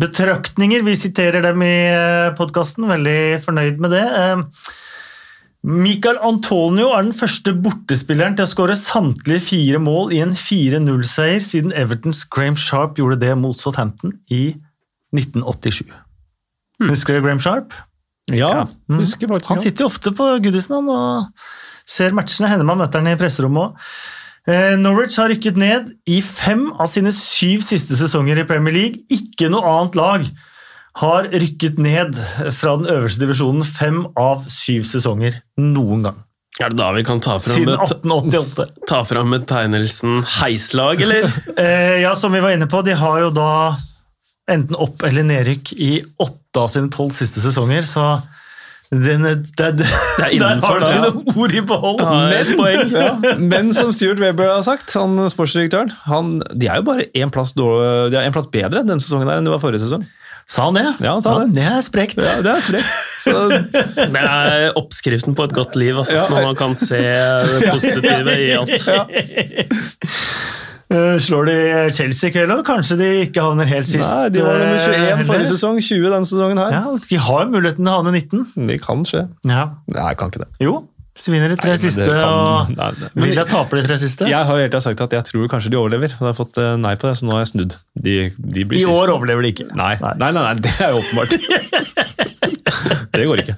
betraktninger. Vi siterer dem i podkasten. Veldig fornøyd med det. Eh, Michael Antonio er den første bortespilleren til å skåre samtlige fire mål i en 4-0-seier siden Evertons Graham Sharp gjorde det mot Southampton i 1987. Husker du Graham Sharp? Ja, husker faktisk Han sitter jo ofte på Goodison og ser matchene. Hender man møter han i presserommet òg. Eh, Norwich har rykket ned i fem av sine syv siste sesonger i Premier League. Ikke noe annet lag har rykket ned fra den øverste divisjonen fem av syv sesonger noen gang. Er det da vi kan ta fram, et, 1888. ta fram betegnelsen heislag, eller? [laughs] Eh, ja, som vi var inne på, de har jo da enten opp- eller nedrykk i åtte av sine tolv siste sesonger, så den, det, det, er der innenfor, har dere da. noen ord i behold. Ja, poeng. [laughs] Ja, men som Stuart Weber har sagt, han sportsdirektøren, han, de er jo bare én plass, dårlig- de er en plass bedre denne sesongen der enn det var forrige sesong. Sa han det? Ja, han sa det. det er sprekt. Ja, det er sprekt. Så [laughs] Det er oppskriften på et godt liv, altså, Ja. når man kan se det positive i alt. Eh, Slår de Chelsea i kveld òg? Kanskje de ikke havner helt sist? Nei, de var nummer 21 eh, forrige sesong, 20 denne sesongen her. Ja, de har muligheten til å havne 19. Det kan skje. Ja. Nei, jeg kan ikke det. Jo, hvis de vinner de tre Nei, siste kan- og Nei, nei. men jeg tape de tre siste. Jeg har jo tiden sagt at jeg tror kanskje de overlever. og Jeg har fått eh, nei på det, så nå har jeg snudd. De, de blir I siste. år overlever de ikke. Nei, nei, nei, det er jo åpenbart. [laughs] det går ikke.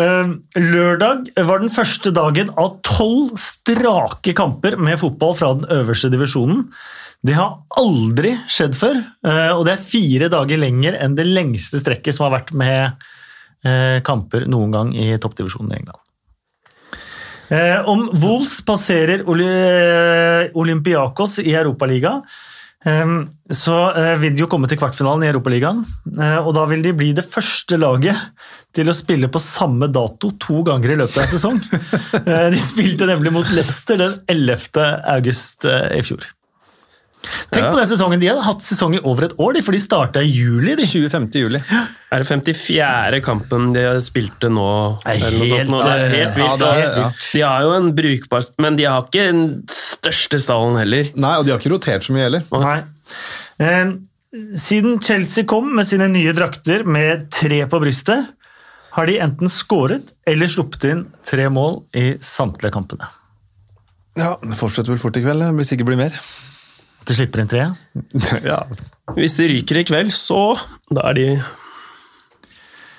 Eh, Lørdag var den første dagen av tolv strake kamper med fotball fra den øverste divisjonen. Det har aldri skjedd før, eh, og det er fire dager lenger enn det lengste strekket som har vært med eh, kamper noen gang i toppdivisjonen i England. Eh, Om Wolves passerer Oli- Olympiakos i Europaligaen, eh, så eh, vil de jo komme til kvartfinalen i Europaligaen, eh, og da vil de bli det første laget til å spille på samme dato to ganger i løpet av en sesong. [laughs] Eh, De spilte nemlig mot Leicester den 11. august eh, i fjor. Tenk Ja. på den sesongen. De har hatt sesong i over et år, de, for de starta i juli. De. 25. juli. Er det 54. kampen de spilte nå? Det eller noe nå? Det er helt helt, vilt. ja, er helt vilt. De har jo en brukbar Men de har ikke den største stallen heller. Nei, og de har ikke rotert så mye heller. Nei. Eh, Siden Chelsea kom med sine nye drakter med tre på brystet, har de enten skåret eller sluppet inn tre mål i samtlige kampene. Ja, Det fortsetter vel fort i kveld. Det blir sikkert bli mer. At de slipper inn tre. [laughs] ja. Hvis de ryker i kveld, så da er de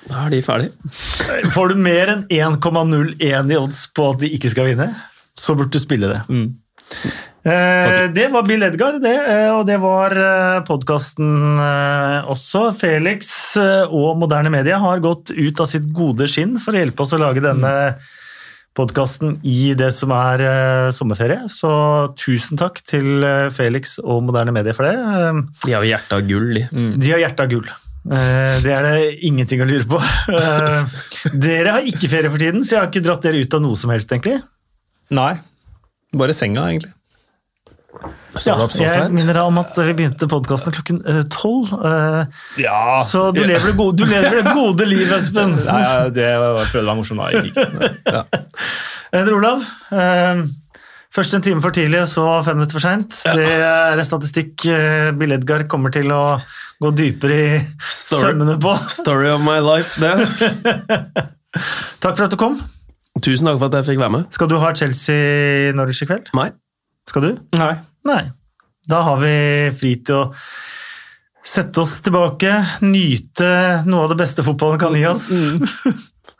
Da er de ferdige. Får du mer enn 1,01 i odds på at de ikke skal vinne, så burde du spille det. Eh, det var Bill Edgar, det, eh, og det var podkasten også. Felix eh, og Moderne Media har gått ut av sitt gode skinn for å hjelpe oss å lage denne podkasten i det som er eh, sommerferie. Så tusen takk til eh, Felix og Moderne Media for det. De har jo hjertet av gull, de. de har hjertet av gull. Eh, Det er det ingenting å lure på. Eh, Dere har ikke ferie for tiden, så jeg har ikke dratt dere ut av noe som helst, egentlig. Nei. Bare senga, egentlig. Så jeg minner deg om at vi begynte podkasten klokken eh, tolv. eh, Ja! Så du lever det gode, du lever det gode liv, Espen. [laughs] Nei, ja, det var, jeg å være morsom. da. Jeg gikk ikke. Ja. [laughs] Endre Olav, eh, først en time for tidlig, så fem minutter for seint. Det er en statistikk Bill Edgar kommer til å gå dypere i Story. sømmene på. Story of my life, det. [laughs] Takk for at du kom. Tusen takk for at jeg fikk være med. Skal du ha Chelsea-Norwich i kveld? Nei. Skal du? Nei. Nei. Da har vi fri til å sette oss tilbake, nyte noe av det beste fotballen kan gi oss.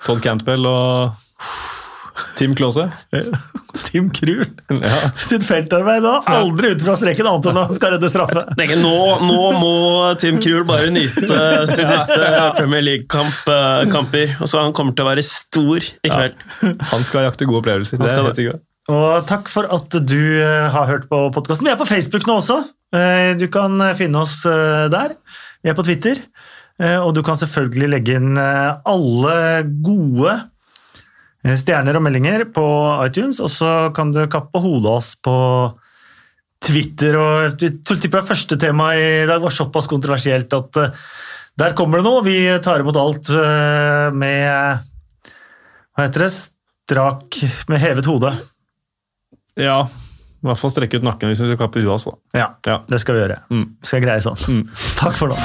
Todd Cantwell og Tim Klause. Tim Krul Ja. sitt feltarbeid da. Aldri ut fra streken annet enn han skal redde straffe. tenker, nå, nå må Tim Krul bare nyte sin siste Premier League-kamper. og så Han kommer til å være stor i kveld. Han skal jakte gode opplevelser. Han skal det. Og takk for at du eh, har hørt på podkasten. Vi er på Facebook nå også. Eh, Du kan eh, finne oss der. Vi er på Twitter. Og du kan selvfølgelig legge inn alle gode stjerner og meldinger på iTunes, og så kan du kappe hodet av oss på Twitter. Og jeg første temaet i dag var såpass kontroversielt at der kommer det noe. Vi tar imot alt med Hva heter det? Strak med hevet hode. Ja, i hvert fall strekke ut nakken hvis vi skal kappe huet også. Ja, Ja. det skal vi gjøre. Mm. Skal greie sånn. Mm. [laughs] Takk for nå.